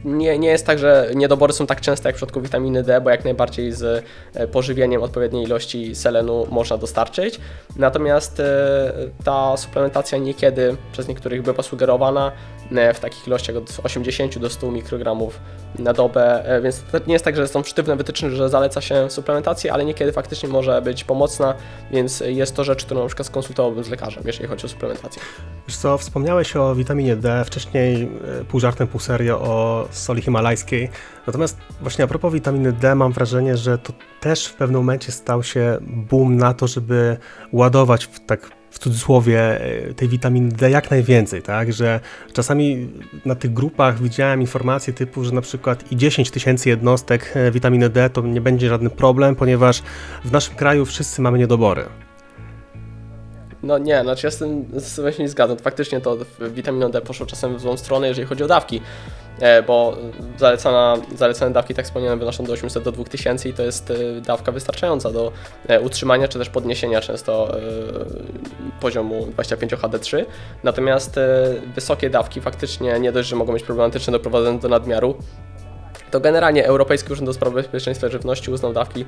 Nie, nie jest tak, że niedobory są tak częste jak w przypadku witaminy D, bo jak najbardziej z e, pożywieniem odpowiedniej ilości selenu można dostarczyć. Natomiast e, ta suplementacja niekiedy przez niektórych była sugerowana e, w takich ilościach od 80 do 100 mikrogramów na dobę, e, więc to nie jest tak, że są sztywne wytyczne, że zaleca się suplementację, ale niekiedy faktycznie może być pomocna, więc jest to rzecz, którą na przykład skonsultowałbym z lekarzem, jeżeli chodzi o suplementację. Wiesz co, wspomniałeś o witaminie D, wcześniej e, pół żartem, pół serio o soli himalajskiej. Natomiast właśnie a propos witaminy D mam wrażenie, że to też w pewnym momencie stał się boom na to, żeby ładować w tak w cudzysłowie e, tej witaminy D jak najwięcej, tak? Że czasami na tych grupach widziałem informacje typu, że na przykład i 10 tysięcy jednostek e, witaminy D to nie będzie żaden problem, ponieważ w naszym kraju wszyscy mamy niedobory. No nie, znaczy ja z tym zdecydowanie nie zgadzam. Faktycznie to witaminą D poszło czasem w złą stronę, jeżeli chodzi o dawki, e, bo zalecana, zalecane dawki, tak wspomniałem, wynoszą do 800 do 2000 i to jest e, dawka wystarczająca do e, utrzymania czy też podniesienia często poziomu 25HD3. Natomiast wysokie dawki faktycznie nie dość, że mogą być problematyczne, doprowadzające do nadmiaru, to generalnie Europejski Urząd do Spraw Bezpieczeństwa Żywności uznał dawki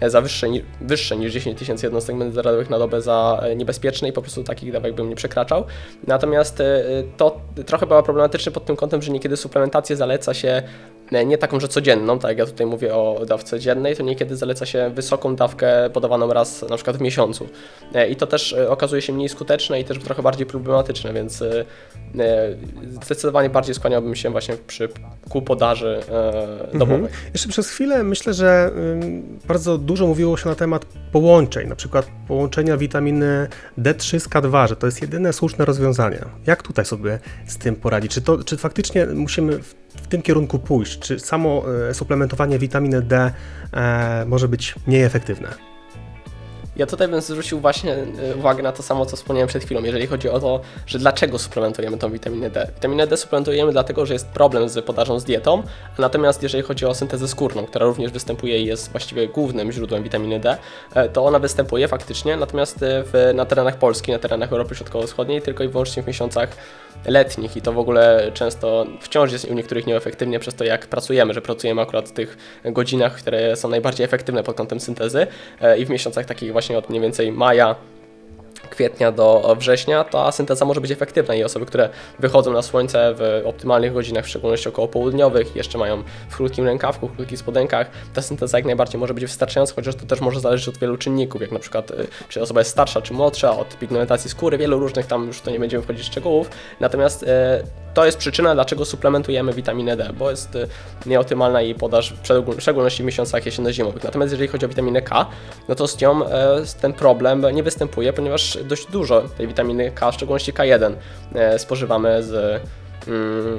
e, za wyższe, wyższe niż 10 tysięcy jednostek międzynarodowych na dobę za e, niebezpieczne i po prostu takich dawek bym nie przekraczał. Natomiast e, to trochę było problematyczne pod tym kątem, że niekiedy suplementację zaleca się nie taką, że codzienną, tak jak ja tutaj mówię o dawce dziennej, to niekiedy zaleca się wysoką dawkę podawaną raz na przykład w miesiącu. I to też okazuje się mniej skuteczne i też trochę bardziej problematyczne, więc zdecydowanie bardziej skłaniałbym się właśnie przy, ku podaży domowej. Mhm. Jeszcze przez chwilę myślę, że bardzo dużo mówiło się na temat połączeń, na przykład połączenia witaminy D3 z K2, że to jest jedyne słuszne rozwiązanie. Jak tutaj sobie z tym poradzić? Czy, to, czy faktycznie musimy w, w tym kierunku pójść? Czy samo e, suplementowanie witaminy D e, może być mniej efektywne? Ja tutaj bym zwrócił właśnie y, uwagę na to samo, co wspomniałem przed chwilą, jeżeli chodzi o to, że dlaczego suplementujemy tą witaminę D. Witaminę D suplementujemy dlatego, że jest problem z podażą z dietą, natomiast jeżeli chodzi o syntezę skórną, która również występuje i jest właściwie głównym źródłem witaminy D, e, to ona występuje faktycznie, natomiast e, w, na terenach Polski, na terenach Europy Środkowo-Wschodniej tylko i wyłącznie w miesiącach letnich i to w ogóle często wciąż jest u niektórych nieefektywnie przez to, jak pracujemy, że pracujemy akurat w tych godzinach, które są najbardziej efektywne pod kątem syntezy e, i w miesiącach takich właśnie od mniej więcej maja kwietnia do września, ta synteza może być efektywna i osoby, które wychodzą na słońce w optymalnych godzinach, w szczególności około południowych, jeszcze mają w krótkim rękawku, w krótkich spodenkach, ta synteza jak najbardziej może być wystarczająca, chociaż to też może zależeć od wielu czynników, jak na przykład y, czy osoba jest starsza, czy młodsza, od pigmentacji skóry, wielu różnych, tam już to nie będziemy wchodzić w szczegółów, natomiast y, to jest przyczyna, dlaczego suplementujemy witaminę D, bo jest y, nieoptymalna jej podaż, w szczególności w miesiącach jesienno-zimowych. Natomiast jeżeli chodzi o witaminę K, no to z nią ten problem nie występuje, ponieważ dość dużo tej witaminy K, w szczególności K1 e, spożywamy z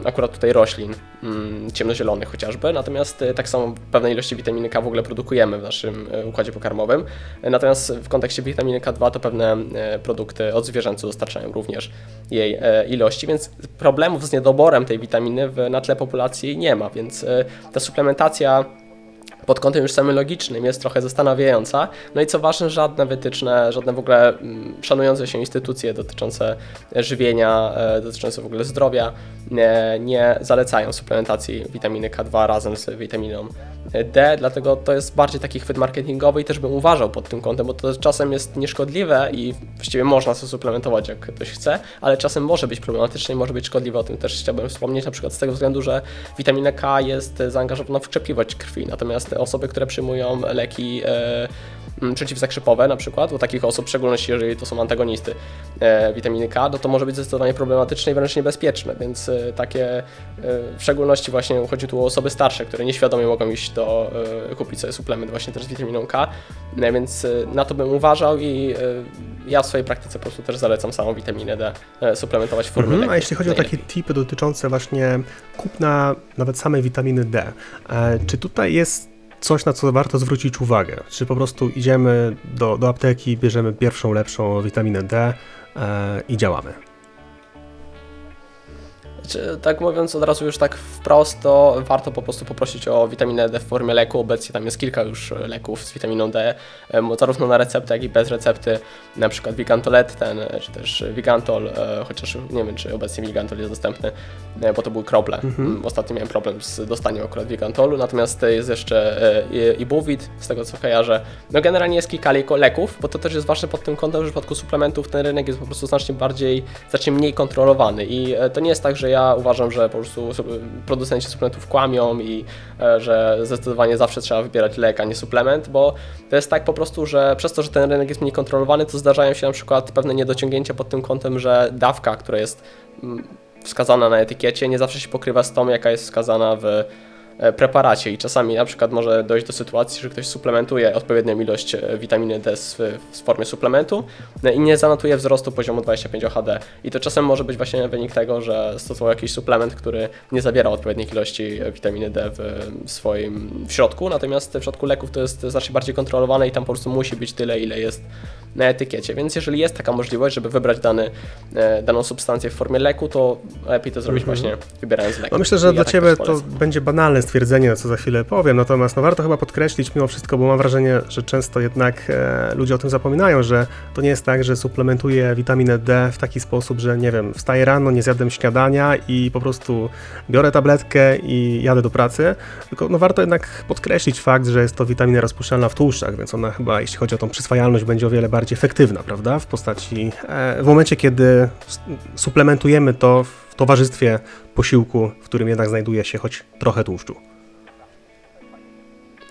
akurat tutaj roślin mm, ciemnozielonych chociażby, natomiast e, tak samo pewne ilości witaminy K w ogóle produkujemy w naszym e, układzie pokarmowym. Natomiast w kontekście witaminy K2 to pewne produkty od zwierzęcych dostarczają również jej ilości, więc problemów z niedoborem tej witaminy na tle populacji nie ma, więc ta suplementacja pod kątem już samym logicznym jest trochę zastanawiająca. No i co ważne, żadne wytyczne, żadne w ogóle mm, szanujące się instytucje dotyczące żywienia, e, dotyczące w ogóle zdrowia nie, nie zalecają suplementacji witaminy K2 razem z witaminą D, dlatego to jest bardziej taki chwyt marketingowy i też bym uważał pod tym kątem, bo to czasem jest nieszkodliwe i właściwie można to suplementować jak ktoś chce, ale czasem może być problematyczne i może być szkodliwe, o tym też chciałbym wspomnieć, na przykład z tego względu, że witamina K jest zaangażowana w krzepliwość krwi, natomiast osoby, które przyjmują leki e, Mm, przeciwzakrzepowe na przykład, u takich osób, w szczególności jeżeli to są antagonisty e, witaminy K, no to może być zdecydowanie problematyczne i wręcz niebezpieczne, więc e, takie e, w szczególności właśnie chodzi tu o osoby starsze, które nieświadomie mogą iść do e, kupić sobie suplement właśnie też z witaminą K, e, więc e, na to bym uważał i ja w swojej praktyce po prostu też zalecam samą witaminę D suplementować w formie mhm, A jeśli chodzi o takie tipy dotyczące właśnie kupna nawet samej witaminy D, czy tutaj jest coś, na co warto zwrócić uwagę. Czy po prostu idziemy do, do apteki, bierzemy pierwszą, lepszą witaminę D e, i działamy. Tak mówiąc od razu już tak wprost, to warto po prostu poprosić o witaminę D w formie leku. Obecnie tam jest kilka już leków z witaminą D, zarówno na receptę, jak i bez recepty. Na przykład Vigantolet, ten, czy też Vigantol, e, chociaż nie wiem, czy obecnie Vigantol jest dostępny, e, bo to były krople. Mhm. Mm, ostatnio miałem problem z dostaniem akurat Vigantolu, natomiast jest jeszcze e, Ibuvit, z tego co kojarzę. No generalnie jest kilka leków, bo to też jest ważne pod tym kątem, że w przypadku suplementów ten rynek jest po prostu znacznie bardziej, znacznie mniej kontrolowany i to nie jest tak, że ja uważam, że po prostu producenci suplementów kłamią i e, że zdecydowanie zawsze trzeba wybierać lek, a nie suplement, bo to jest tak po prostu, że przez to, że ten rynek jest mniej kontrolowany, to zdarzają się na przykład pewne niedociągnięcia pod tym kątem, że dawka, która jest mm, wskazana na etykiecie, nie zawsze się pokrywa z tą, jaka jest wskazana w preparacie i czasami na przykład może dojść do sytuacji, że ktoś suplementuje odpowiednią ilość e, witaminy D w formie suplementu e, i nie zanotuje wzrostu poziomu 25 OHD. I to czasem może być właśnie wynik tego, że stosował jakiś suplement, który nie zawiera odpowiednich ilości e, witaminy D w, w swoim w środku, natomiast w środku leków to jest znacznie bardziej kontrolowane i tam po prostu musi być tyle, ile jest na etykiecie. Więc jeżeli jest taka możliwość, żeby wybrać dany, e, daną substancję w formie leku, to lepiej to zrobić właśnie wybierając lek. No myślę, że I dla tak Ciebie to będzie banalne stwierdzenie, co za chwilę powiem, natomiast no, warto chyba podkreślić mimo wszystko, bo mam wrażenie, że często jednak e, ludzie o tym zapominają, że to nie jest tak, że suplementuję witaminę D w taki sposób, że nie wiem, wstaję rano, nie zjadłem śniadania i po prostu biorę tabletkę i jadę do pracy, tylko no, warto jednak podkreślić fakt, że jest to witamina rozpuszczalna w tłuszczach, więc ona chyba, jeśli chodzi o tą przyswajalność, będzie o wiele bardziej efektywna, prawda, w postaci, e, w momencie, kiedy suplementujemy to w towarzystwie posiłku, w którym jednak znajduje się choć trochę tłuszczu.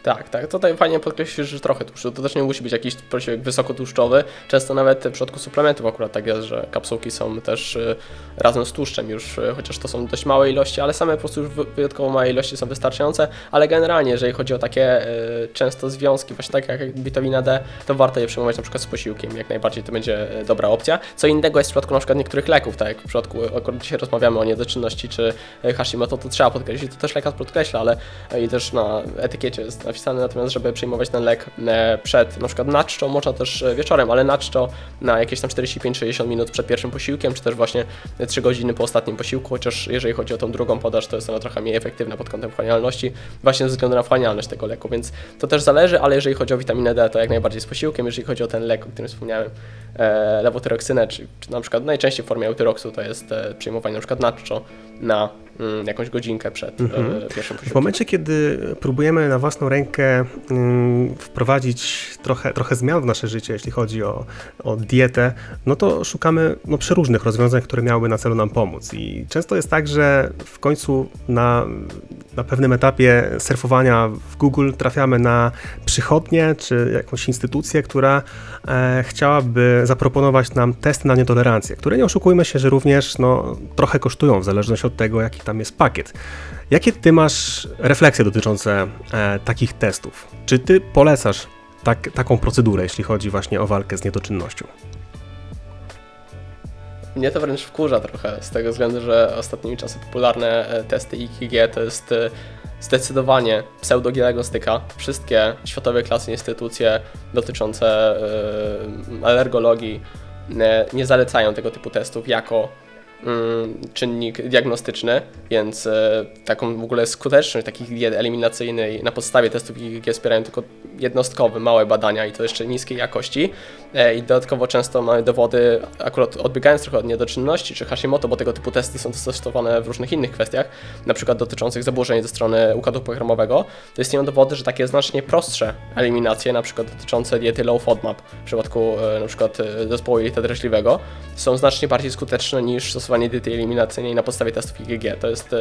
Tak, tak. Tutaj fajnie podkreślić, że trochę tłuszczu. To też nie musi być jakiś posiłek wysokotłuszczowy. Często nawet w przypadku suplementów akurat tak jest, że kapsułki są też y, razem z tłuszczem już, y, chociaż to są dość małe ilości, ale same po prostu już wy- wyjątkowo małe ilości są wystarczające. Ale generalnie, jeżeli chodzi o takie y, często związki, właśnie tak jak witamina D, to warto je przyjmować na przykład z posiłkiem. Jak najbardziej to będzie dobra opcja. Co innego jest w przypadku na przykład niektórych leków, tak jak w przypadku, akurat dzisiaj rozmawiamy o niedoczynności czy Hashimoto, to trzeba podkreślić, to też lekarz podkreśla, ale i też na etykiecie jest napisane, natomiast żeby przyjmować ten lek e, przed, na przykład na czczo, można też e, wieczorem, ale na czczo na jakieś tam 45-60 minut przed pierwszym posiłkiem, czy też właśnie 3 godziny po ostatnim posiłku, chociaż jeżeli chodzi o tą drugą podaż, to jest ona trochę mniej efektywna pod kątem wchłanialności, właśnie ze względu na wchłanialność tego leku, więc to też zależy, ale jeżeli chodzi o witaminę D, to jak najbardziej z posiłkiem, jeżeli chodzi o ten lek, o którym wspomniałem, e, lewotyroksynę, czy, czy na przykład najczęściej w formie eutyroksu, to jest e, przyjmowanie na przykład na czczo na jakąś godzinkę przed e, pierwszym W posiłkiem. momencie, kiedy próbujemy na własną rękę mm, wprowadzić trochę, trochę zmian w nasze życie, jeśli chodzi o, o dietę, no to szukamy no, przeróżnych rozwiązań, które miałyby na celu nam pomóc. I często jest tak, że w końcu na, na pewnym etapie surfowania w Google trafiamy na przychodnię czy jakąś instytucję, która e, chciałaby zaproponować nam testy na nietolerancję, które nie oszukujmy się, że również no, trochę kosztują w zależności od tego, jaki tam jest pakiet. Jakie ty masz refleksje dotyczące e, takich testów? Czy ty polecasz tak, taką procedurę, jeśli chodzi właśnie o walkę z niedoczynnością? Mnie to wręcz wkurza trochę, z tego względu, że ostatnimi czasy popularne e, testy IgG to jest e, zdecydowanie pseudodiagnostyka. Wszystkie światowe klasy instytucje dotyczące e, alergologii nie zalecają tego typu testów jako czynnik diagnostyczny, więc e, taką w ogóle skuteczność takich diet eliminacyjnej na podstawie testów IgG wspierają tylko jednostkowe, małe badania i to jeszcze niskiej jakości. E, I dodatkowo często mamy dowody, akurat odbiegając trochę od niedoczynności czy Hashimoto, bo tego typu testy są stosowane w różnych innych kwestiach, na przykład dotyczących zaburzeń ze strony układu pokarmowego, to istnieją dowody, że takie znacznie prostsze eliminacje, na przykład dotyczące diety low FODMAP w przypadku e, na przykład e, zespołu jelita drażliwego, są znacznie bardziej skuteczne niż stosowanie diety eliminacyjnej na podstawie testów IgG. To jest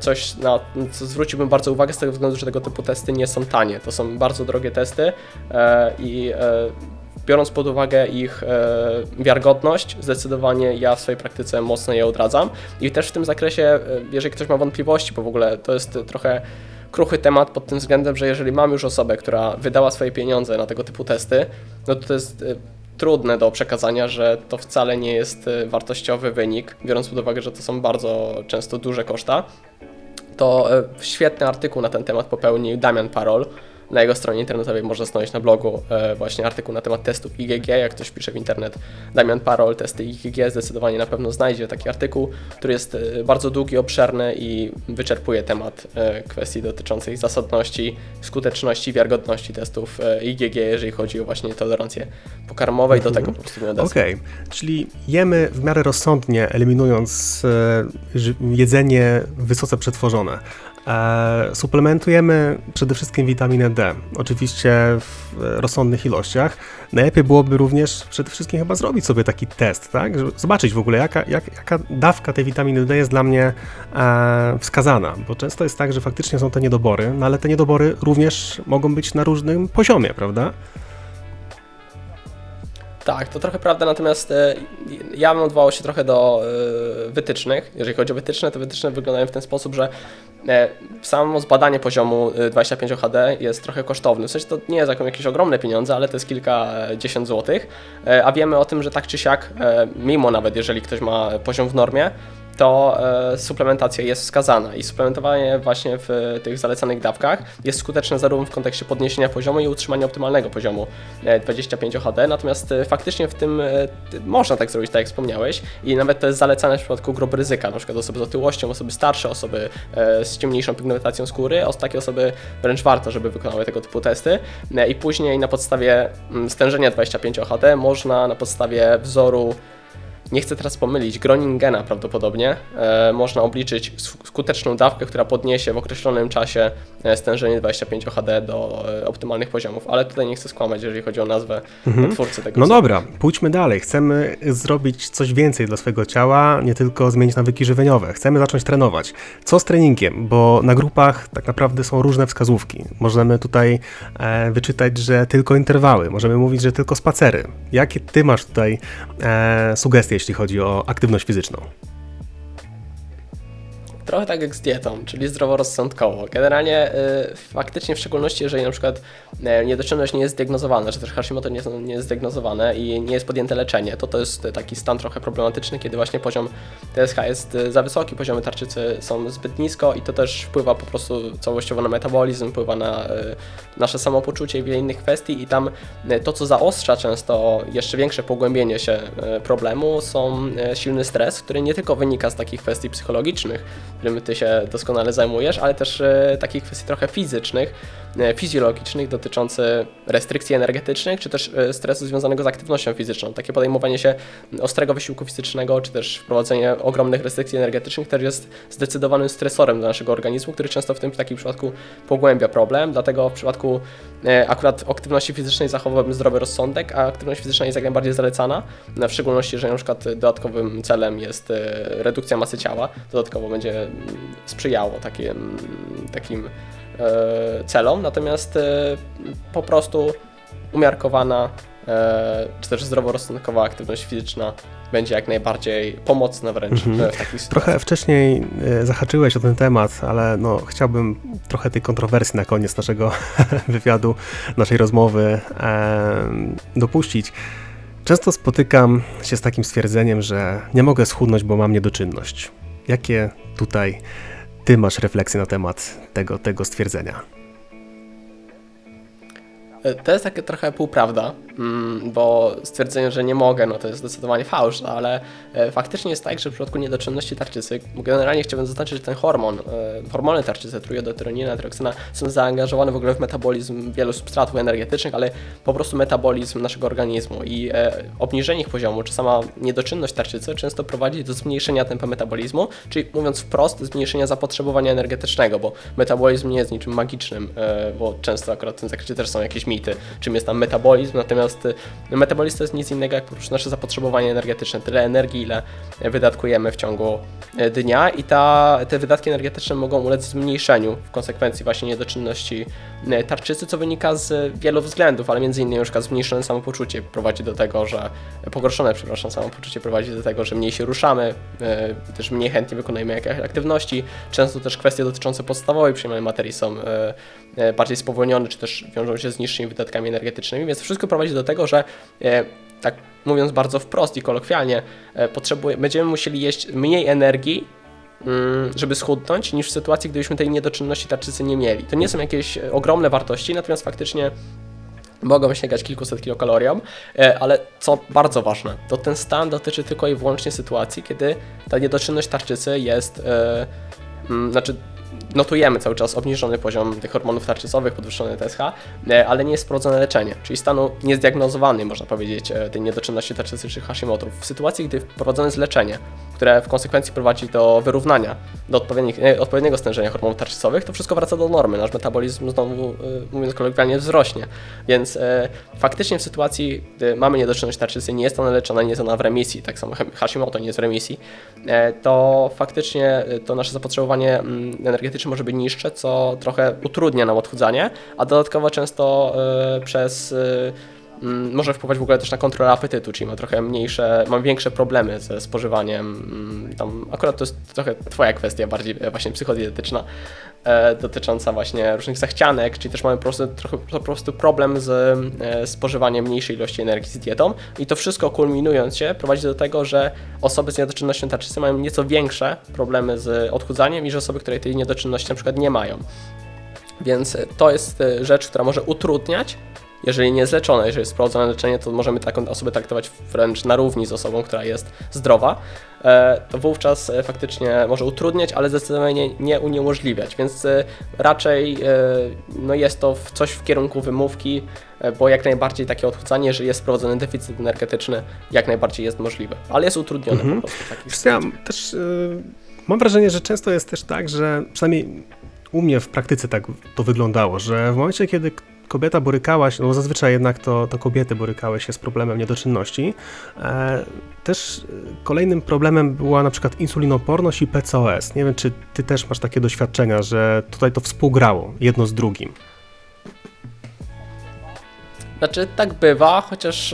coś, na co zwróciłbym bardzo uwagę z tego względu, że tego typu testy nie są tanie. To są bardzo drogie testy i biorąc pod uwagę ich e, wiarygodność, zdecydowanie ja w swojej praktyce mocno je odradzam. I też w tym zakresie, e, jeżeli ktoś ma wątpliwości, bo w ogóle to jest trochę kruchy temat pod tym względem, że jeżeli mam już osobę, która wydała swoje pieniądze na tego typu testy, no to to jest e, trudne do przekazania, że to wcale nie jest wartościowy wynik, biorąc pod uwagę, że to są bardzo często duże koszta to świetny artykuł na ten temat popełnił Damian Parol. Na jego stronie internetowej można znaleźć na blogu e, właśnie artykuł na temat testów IgG. Jak ktoś pisze w internet Damian Parol, testy IgG, zdecydowanie na pewno znajdzie taki artykuł, który jest e, bardzo długi, obszerny i wyczerpuje temat e, kwestii dotyczących zasadności, skuteczności, wiarygodności testów IgG, jeżeli chodzi o właśnie tolerancję pokarmową i do tego po prostu nie. Okej, czyli jemy w miarę rozsądnie, eliminując jedzenie wysoce przetworzone. E, suplementujemy przede wszystkim witaminę D, oczywiście w rozsądnych ilościach. Najlepiej byłoby również przede wszystkim chyba zrobić sobie taki test, tak? Żeby zobaczyć w ogóle jaka, jak, jaka dawka tej witaminy D jest dla mnie e, wskazana, bo często jest tak, że faktycznie są te niedobory, no ale te niedobory również mogą być na różnym poziomie, prawda? Tak, to trochę prawda, natomiast e, ja bym odwołał się trochę do e, wytycznych. Jeżeli chodzi o wytyczne, to wytyczne wyglądają w ten sposób, że e, samo zbadanie poziomu e, 25 HD jest trochę kosztowne. W sensie to nie jest jakieś ogromne pieniądze, ale to jest kilkadziesiąt złotych, a wiemy o tym, że tak czy siak, mimo nawet jeżeli ktoś ma poziom w normie, to e, suplementacja jest wskazana i suplementowanie właśnie w tych zalecanych dawkach jest skuteczne zarówno w kontekście podniesienia poziomu i utrzymania optymalnego poziomu e, 25 HD, natomiast e, faktycznie w tym e, ty- można tak zrobić, tak jak wspomniałeś i nawet to jest zalecane w przypadku grup ryzyka, na przykład osoby z otyłością, osoby starsze, osoby e, z ciemniejszą pigmentacją skóry, takie osoby wręcz warto, żeby wykonały tego typu testy. E, i później na podstawie mm, stężenia 25 HD można na podstawie wzoru nie chcę teraz pomylić, Groningena prawdopodobnie, e, można obliczyć sk- skuteczną dawkę, która podniesie w określonym czasie e, stężenie 25 HD do e, optymalnych poziomów, ale tutaj nie chcę skłamać, jeżeli chodzi o nazwę twórcy tego. No dobra, pójdźmy dalej. Chcemy zrobić coś więcej dla swojego ciała, nie tylko zmienić nawyki żywieniowe. Chcemy zacząć trenować. Co z treningiem? Bo na grupach tak naprawdę są różne wskazówki. Możemy tutaj e, wyczytać, że tylko interwały, możemy mówić, że tylko spacery. Jakie ty masz tutaj e, sugestie, jeśli chodzi o aktywność fizyczną? Trochę tak jak z dietą, czyli zdroworozsądkowo. Generalnie y, faktycznie w szczególności, jeżeli na przykład y, niedoczynność nie jest zdiagnozowana, czy też Hashimoto nie, nie jest zdiagnozowane i nie jest podjęte leczenie, to to jest taki stan trochę problematyczny, kiedy właśnie poziom TSH jest y, za wysoki, poziomy tarczycy są zbyt nisko i to też wpływa po prostu całościowo na metabolizm, wpływa na y, nasze samopoczucie i wiele innych kwestii i tam to, co zaostrza często jeszcze większe pogłębienie się problemu, są silny stres, który nie tylko wynika z takich kwestii psychologicznych, którym ty się doskonale zajmujesz, ale też e, takich kwestii trochę fizycznych, fizjologicznych, dotyczących restrykcji energetycznych, czy też e, stresu związanego z aktywnością fizyczną. Takie podejmowanie się ostrego wysiłku fizycznego, czy też wprowadzenie ogromnych restrykcji energetycznych też jest zdecydowanym stresorem dla naszego organizmu, który często w tym w takim przypadku pogłębia problem. Dlatego w przypadku e, akurat aktywności fizycznej zachowałbym zdrowy rozsądek, a aktywność fizyczna jest jak najbardziej zalecana, no, w szczególności, że na przykład dodatkowym celem jest e, redukcja masy ciała, dodatkowo będzie mm, sprzyjało takim, takim e, celom, natomiast e, po prostu umiarkowana e, czy też zdroworozsądkowa aktywność fizyczna będzie jak najbardziej pomocna wręcz e, w takich. Trochę wcześniej e, zahaczyłeś o ten temat, ale no, chciałbym trochę tej kontrowersji na koniec naszego wywiadu, naszej rozmowy dopuścić. Często spotykam się z takim stwierdzeniem, że nie mogę schudnąć, bo mam niedoczynność. Jakie tutaj ty masz refleksje na temat tego, tego stwierdzenia? E, To jest takie trochę półprawda, mm, bo stwierdzenie, że nie mogę, no to jest zdecydowanie fałsz, ale e, faktycznie jest tak, że w przypadku niedoczynności tarczycy, generalnie chciałbym zaznaczyć, że ten hormon, e, hormony tarczycy, triodotyronina, tyroksyna są zaangażowane w ogóle w metabolizm wielu substratów energetycznych, ale po prostu metabolizm naszego organizmu i obniżenie ich poziomu, czy sama niedoczynność tarczycy często prowadzi do zmniejszenia tempa metabolizmu, czyli mówiąc wprost, zmniejszenia zapotrzebowania energetycznego, bo metabolizm nie jest niczym magicznym, bo często akurat w tym zakresie też są jakieś mity, czym jest tam metabolizm, natomiast no, metabolizm to jest nic innego jak po prostu nasze zapotrzebowanie energetyczne, tyle energii, ile wydatkujemy w ciągu e, dnia i ta, te wydatki energetyczne mogą ulec zmniejszeniu w konsekwencji właśnie niedoczynności e, tarczycy, co wynika z wielu względów, ale między innymi na przykład zmniejszone samopoczucie prowadzi do tego, że pogorszone, przepraszam, samopoczucie prowadzi do tego, że mniej się ruszamy, też mniej chętnie wykonujemy jakieś aktywności. Często też kwestie dotyczące podstawowej przyjmowanej materii są bardziej spowolnione, czy też wiążą się z niższymi wydatkami energetycznymi, więc wszystko prowadzi do tego, że e, tak mówiąc bardzo wprost i kolokwialnie, e, będziemy musieli jeść mniej energii, mm, żeby schudnąć, niż w sytuacji, gdybyśmy tej niedoczynności tarczycy nie mieli. To nie są jakieś e, ogromne wartości, natomiast faktycznie mogą sięgać kilkuset kilokaloriom, ale co bardzo ważne, to ten stan dotyczy tylko i wyłącznie sytuacji, kiedy ta niedoczynność tarczycy jest, mm, znaczy notujemy cały czas obniżony poziom tych hormonów tarczycowych, podwyższony TSH, e, ale nie jest wprowadzone leczenie, czyli stanu niezdiagnozowany, można powiedzieć, e, tej niedoczynności tarczycy czy Hashimoto. W sytuacji, gdy wprowadzone jest leczenie, które w konsekwencji prowadzi do wyrównania, do e, odpowiedniego stężenia hormonów tarczycowych, to wszystko wraca do normy. Nasz metabolizm znowu, mówiąc kolokwialnie, wzrośnie. Więc faktycznie w sytuacji, gdy mamy niedoczynność tarczycy, nie jest ona leczona, nie jest ona w remisji, tak samo Hashimoto nie jest w remisji, to faktycznie to nasze zapotrzebowanie mm, energetyczne może być niższe, co trochę utrudnia nam odchudzanie, a dodatkowo często e, przez e, mm, może wpływać w ogóle też na kontrolę apetytu, czyli ma trochę mniejsze, mam większe problemy ze spożywaniem. mm, Tam akurat to jest trochę twoja kwestia, bardziej e, właśnie psychodietetyczna, e, dotycząca właśnie różnych zachcianek, czyli też mamy po prostu, trochę, po prostu problem z e, spożywaniem mniejszej ilości energii z dietą i to wszystko kulminując się prowadzi do tego, że osoby z niedoczynnością tarczycy mają nieco większe problemy z odchudzaniem niż osoby, które tej niedoczynności na przykład nie mają. Więc to jest e, rzecz, która może utrudniać, jeżeli nie jest leczone, jeżeli jest wprowadzone leczenie, to możemy taką osobę traktować wręcz na równi z osobą, która jest zdrowa. E, To wówczas e, faktycznie może utrudniać, ale zdecydowanie nie uniemożliwiać, więc e, raczej no jest to coś w kierunku wymówki, bo jak najbardziej takie odchudzanie, jeżeli jest wprowadzony deficyt energetyczny, jak najbardziej jest możliwe, ale jest utrudnione po prostu co, ja też y, mam wrażenie, że często jest też tak, że przynajmniej u mnie w praktyce tak to wyglądało, że w momencie, kiedy kobieta borykała się, no zazwyczaj jednak to, to kobiety borykały się z problemem niedoczynności, e, też y, kolejnym problemem była na przykład insulinoporność i PCOS. Nie wiem, czy ty też masz takie doświadczenia, że tutaj to współgrało jedno z drugim. Znaczy, tak bywa, chociaż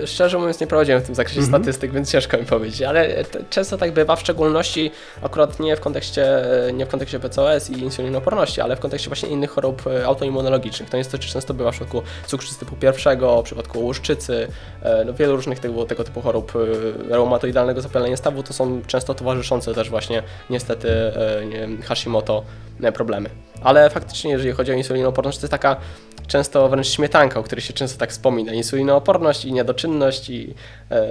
e, szczerze mówiąc nie prowadziłem w tym zakresie Mhm. statystyk, więc ciężko mi powiedzieć, ale t- często tak bywa, w szczególności akurat nie w kontekście, e, nie w kontekście PCOS i insulinoporności, ale w kontekście właśnie innych chorób e, autoimmunologicznych. To niestety często bywa w przypadku cukrzycy typu pierwszego, w przypadku łuszczycy, e, no wielu różnych tego, tego typu chorób e, reumatoidalnego zapalenia stawu, to są często towarzyszące też właśnie niestety e, nie, Hashimoto e, problemy. Ale faktycznie, jeżeli chodzi o insulinoporność, to jest taka często wręcz śmietanka, o której się często tak wspomina. Insulinooporność i niedoczynność i e,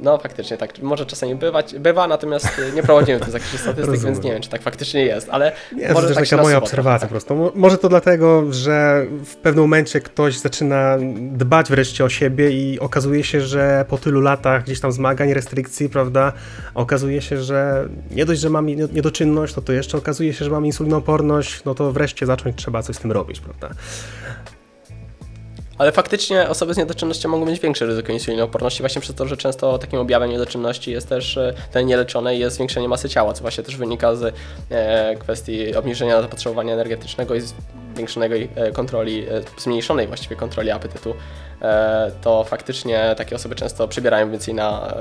no faktycznie tak, może czasami bywać, bywa, natomiast e, nie prowadziłem w tym zakresie statystyk, więc nie wiem, czy tak faktycznie jest, ale Nie, to może też tak taka moja obserwacja trochę, po prostu. Mo- Może to dlatego, że w pewnym momencie ktoś zaczyna dbać wreszcie o siebie i okazuje się, że po tylu latach gdzieś tam zmagań, restrykcji, prawda, okazuje się, że nie dość, że mam nie- niedoczynność, no to jeszcze okazuje się, że mam insulinoporność, no to wreszcie zacząć trzeba coś z tym robić, prawda. Ale faktycznie osoby z niedoczynnością mogą mieć większe ryzyko insulinooporności właśnie przez to, że często takim objawem niedoczynności jest też e, ten nieleczony jest zwiększenie masy ciała, co właśnie też wynika z e, kwestii obniżenia zapotrzebowania energetycznego i zwiększonej e, kontroli, zmniejszonej właściwie kontroli apetytu. E, to faktycznie takie osoby często przybierają więcej na,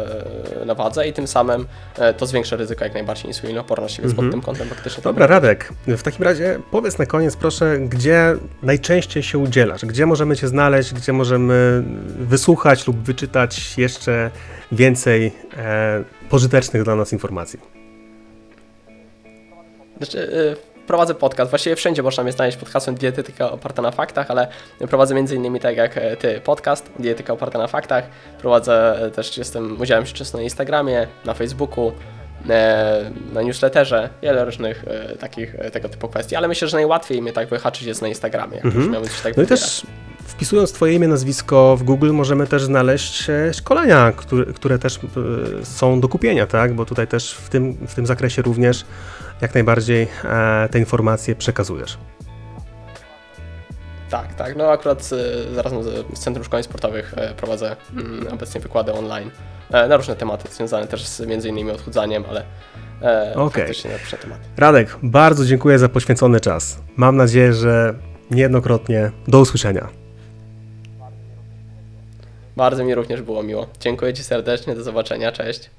e, na wadze i tym samym e, to zwiększa ryzyko jak najbardziej insulinooporności, więc pod tym kątem faktycznie Dobra, Radek, w takim razie powiedz na koniec proszę, gdzie najczęściej się udzielasz, gdzie możemy Cię znaleźć, gdzie możemy wysłuchać lub wyczytać jeszcze więcej e, pożytecznych dla nas informacji. Znaczy, y, prowadzę podcast, właściwie wszędzie można mnie znaleźć pod hasłem Dietetyka oparta na faktach, ale prowadzę m.in. tak jak e, Ty podcast, Dietetyka oparta na faktach. Prowadzę e, też, jestem, udziałem się często na Instagramie, na Facebooku, e, na newsletterze, wiele różnych takich tego typu kwestii, ale myślę, że najłatwiej mnie tak wyhaczyć jest na Instagramie, jak coś tak No i też wpisując Twoje imię, nazwisko w Google możemy też znaleźć szkolenia, które, które też są do kupienia, tak? Bo tutaj też w tym, w tym zakresie również jak najbardziej e, te informacje przekazujesz. Tak, tak. No akurat y, zarazem z, Centrum Szkoleń Sportowych e, prowadzę mm, obecnie wykłady online e, na różne tematy, związane też z między innymi odchudzaniem, ale e, Okej. faktycznie na różne tematy. Radek, bardzo dziękuję za poświęcony czas. Mam nadzieję, że niejednokrotnie do usłyszenia. Bardzo mi również było miło. Dziękuję Ci serdecznie, do zobaczenia, cześć.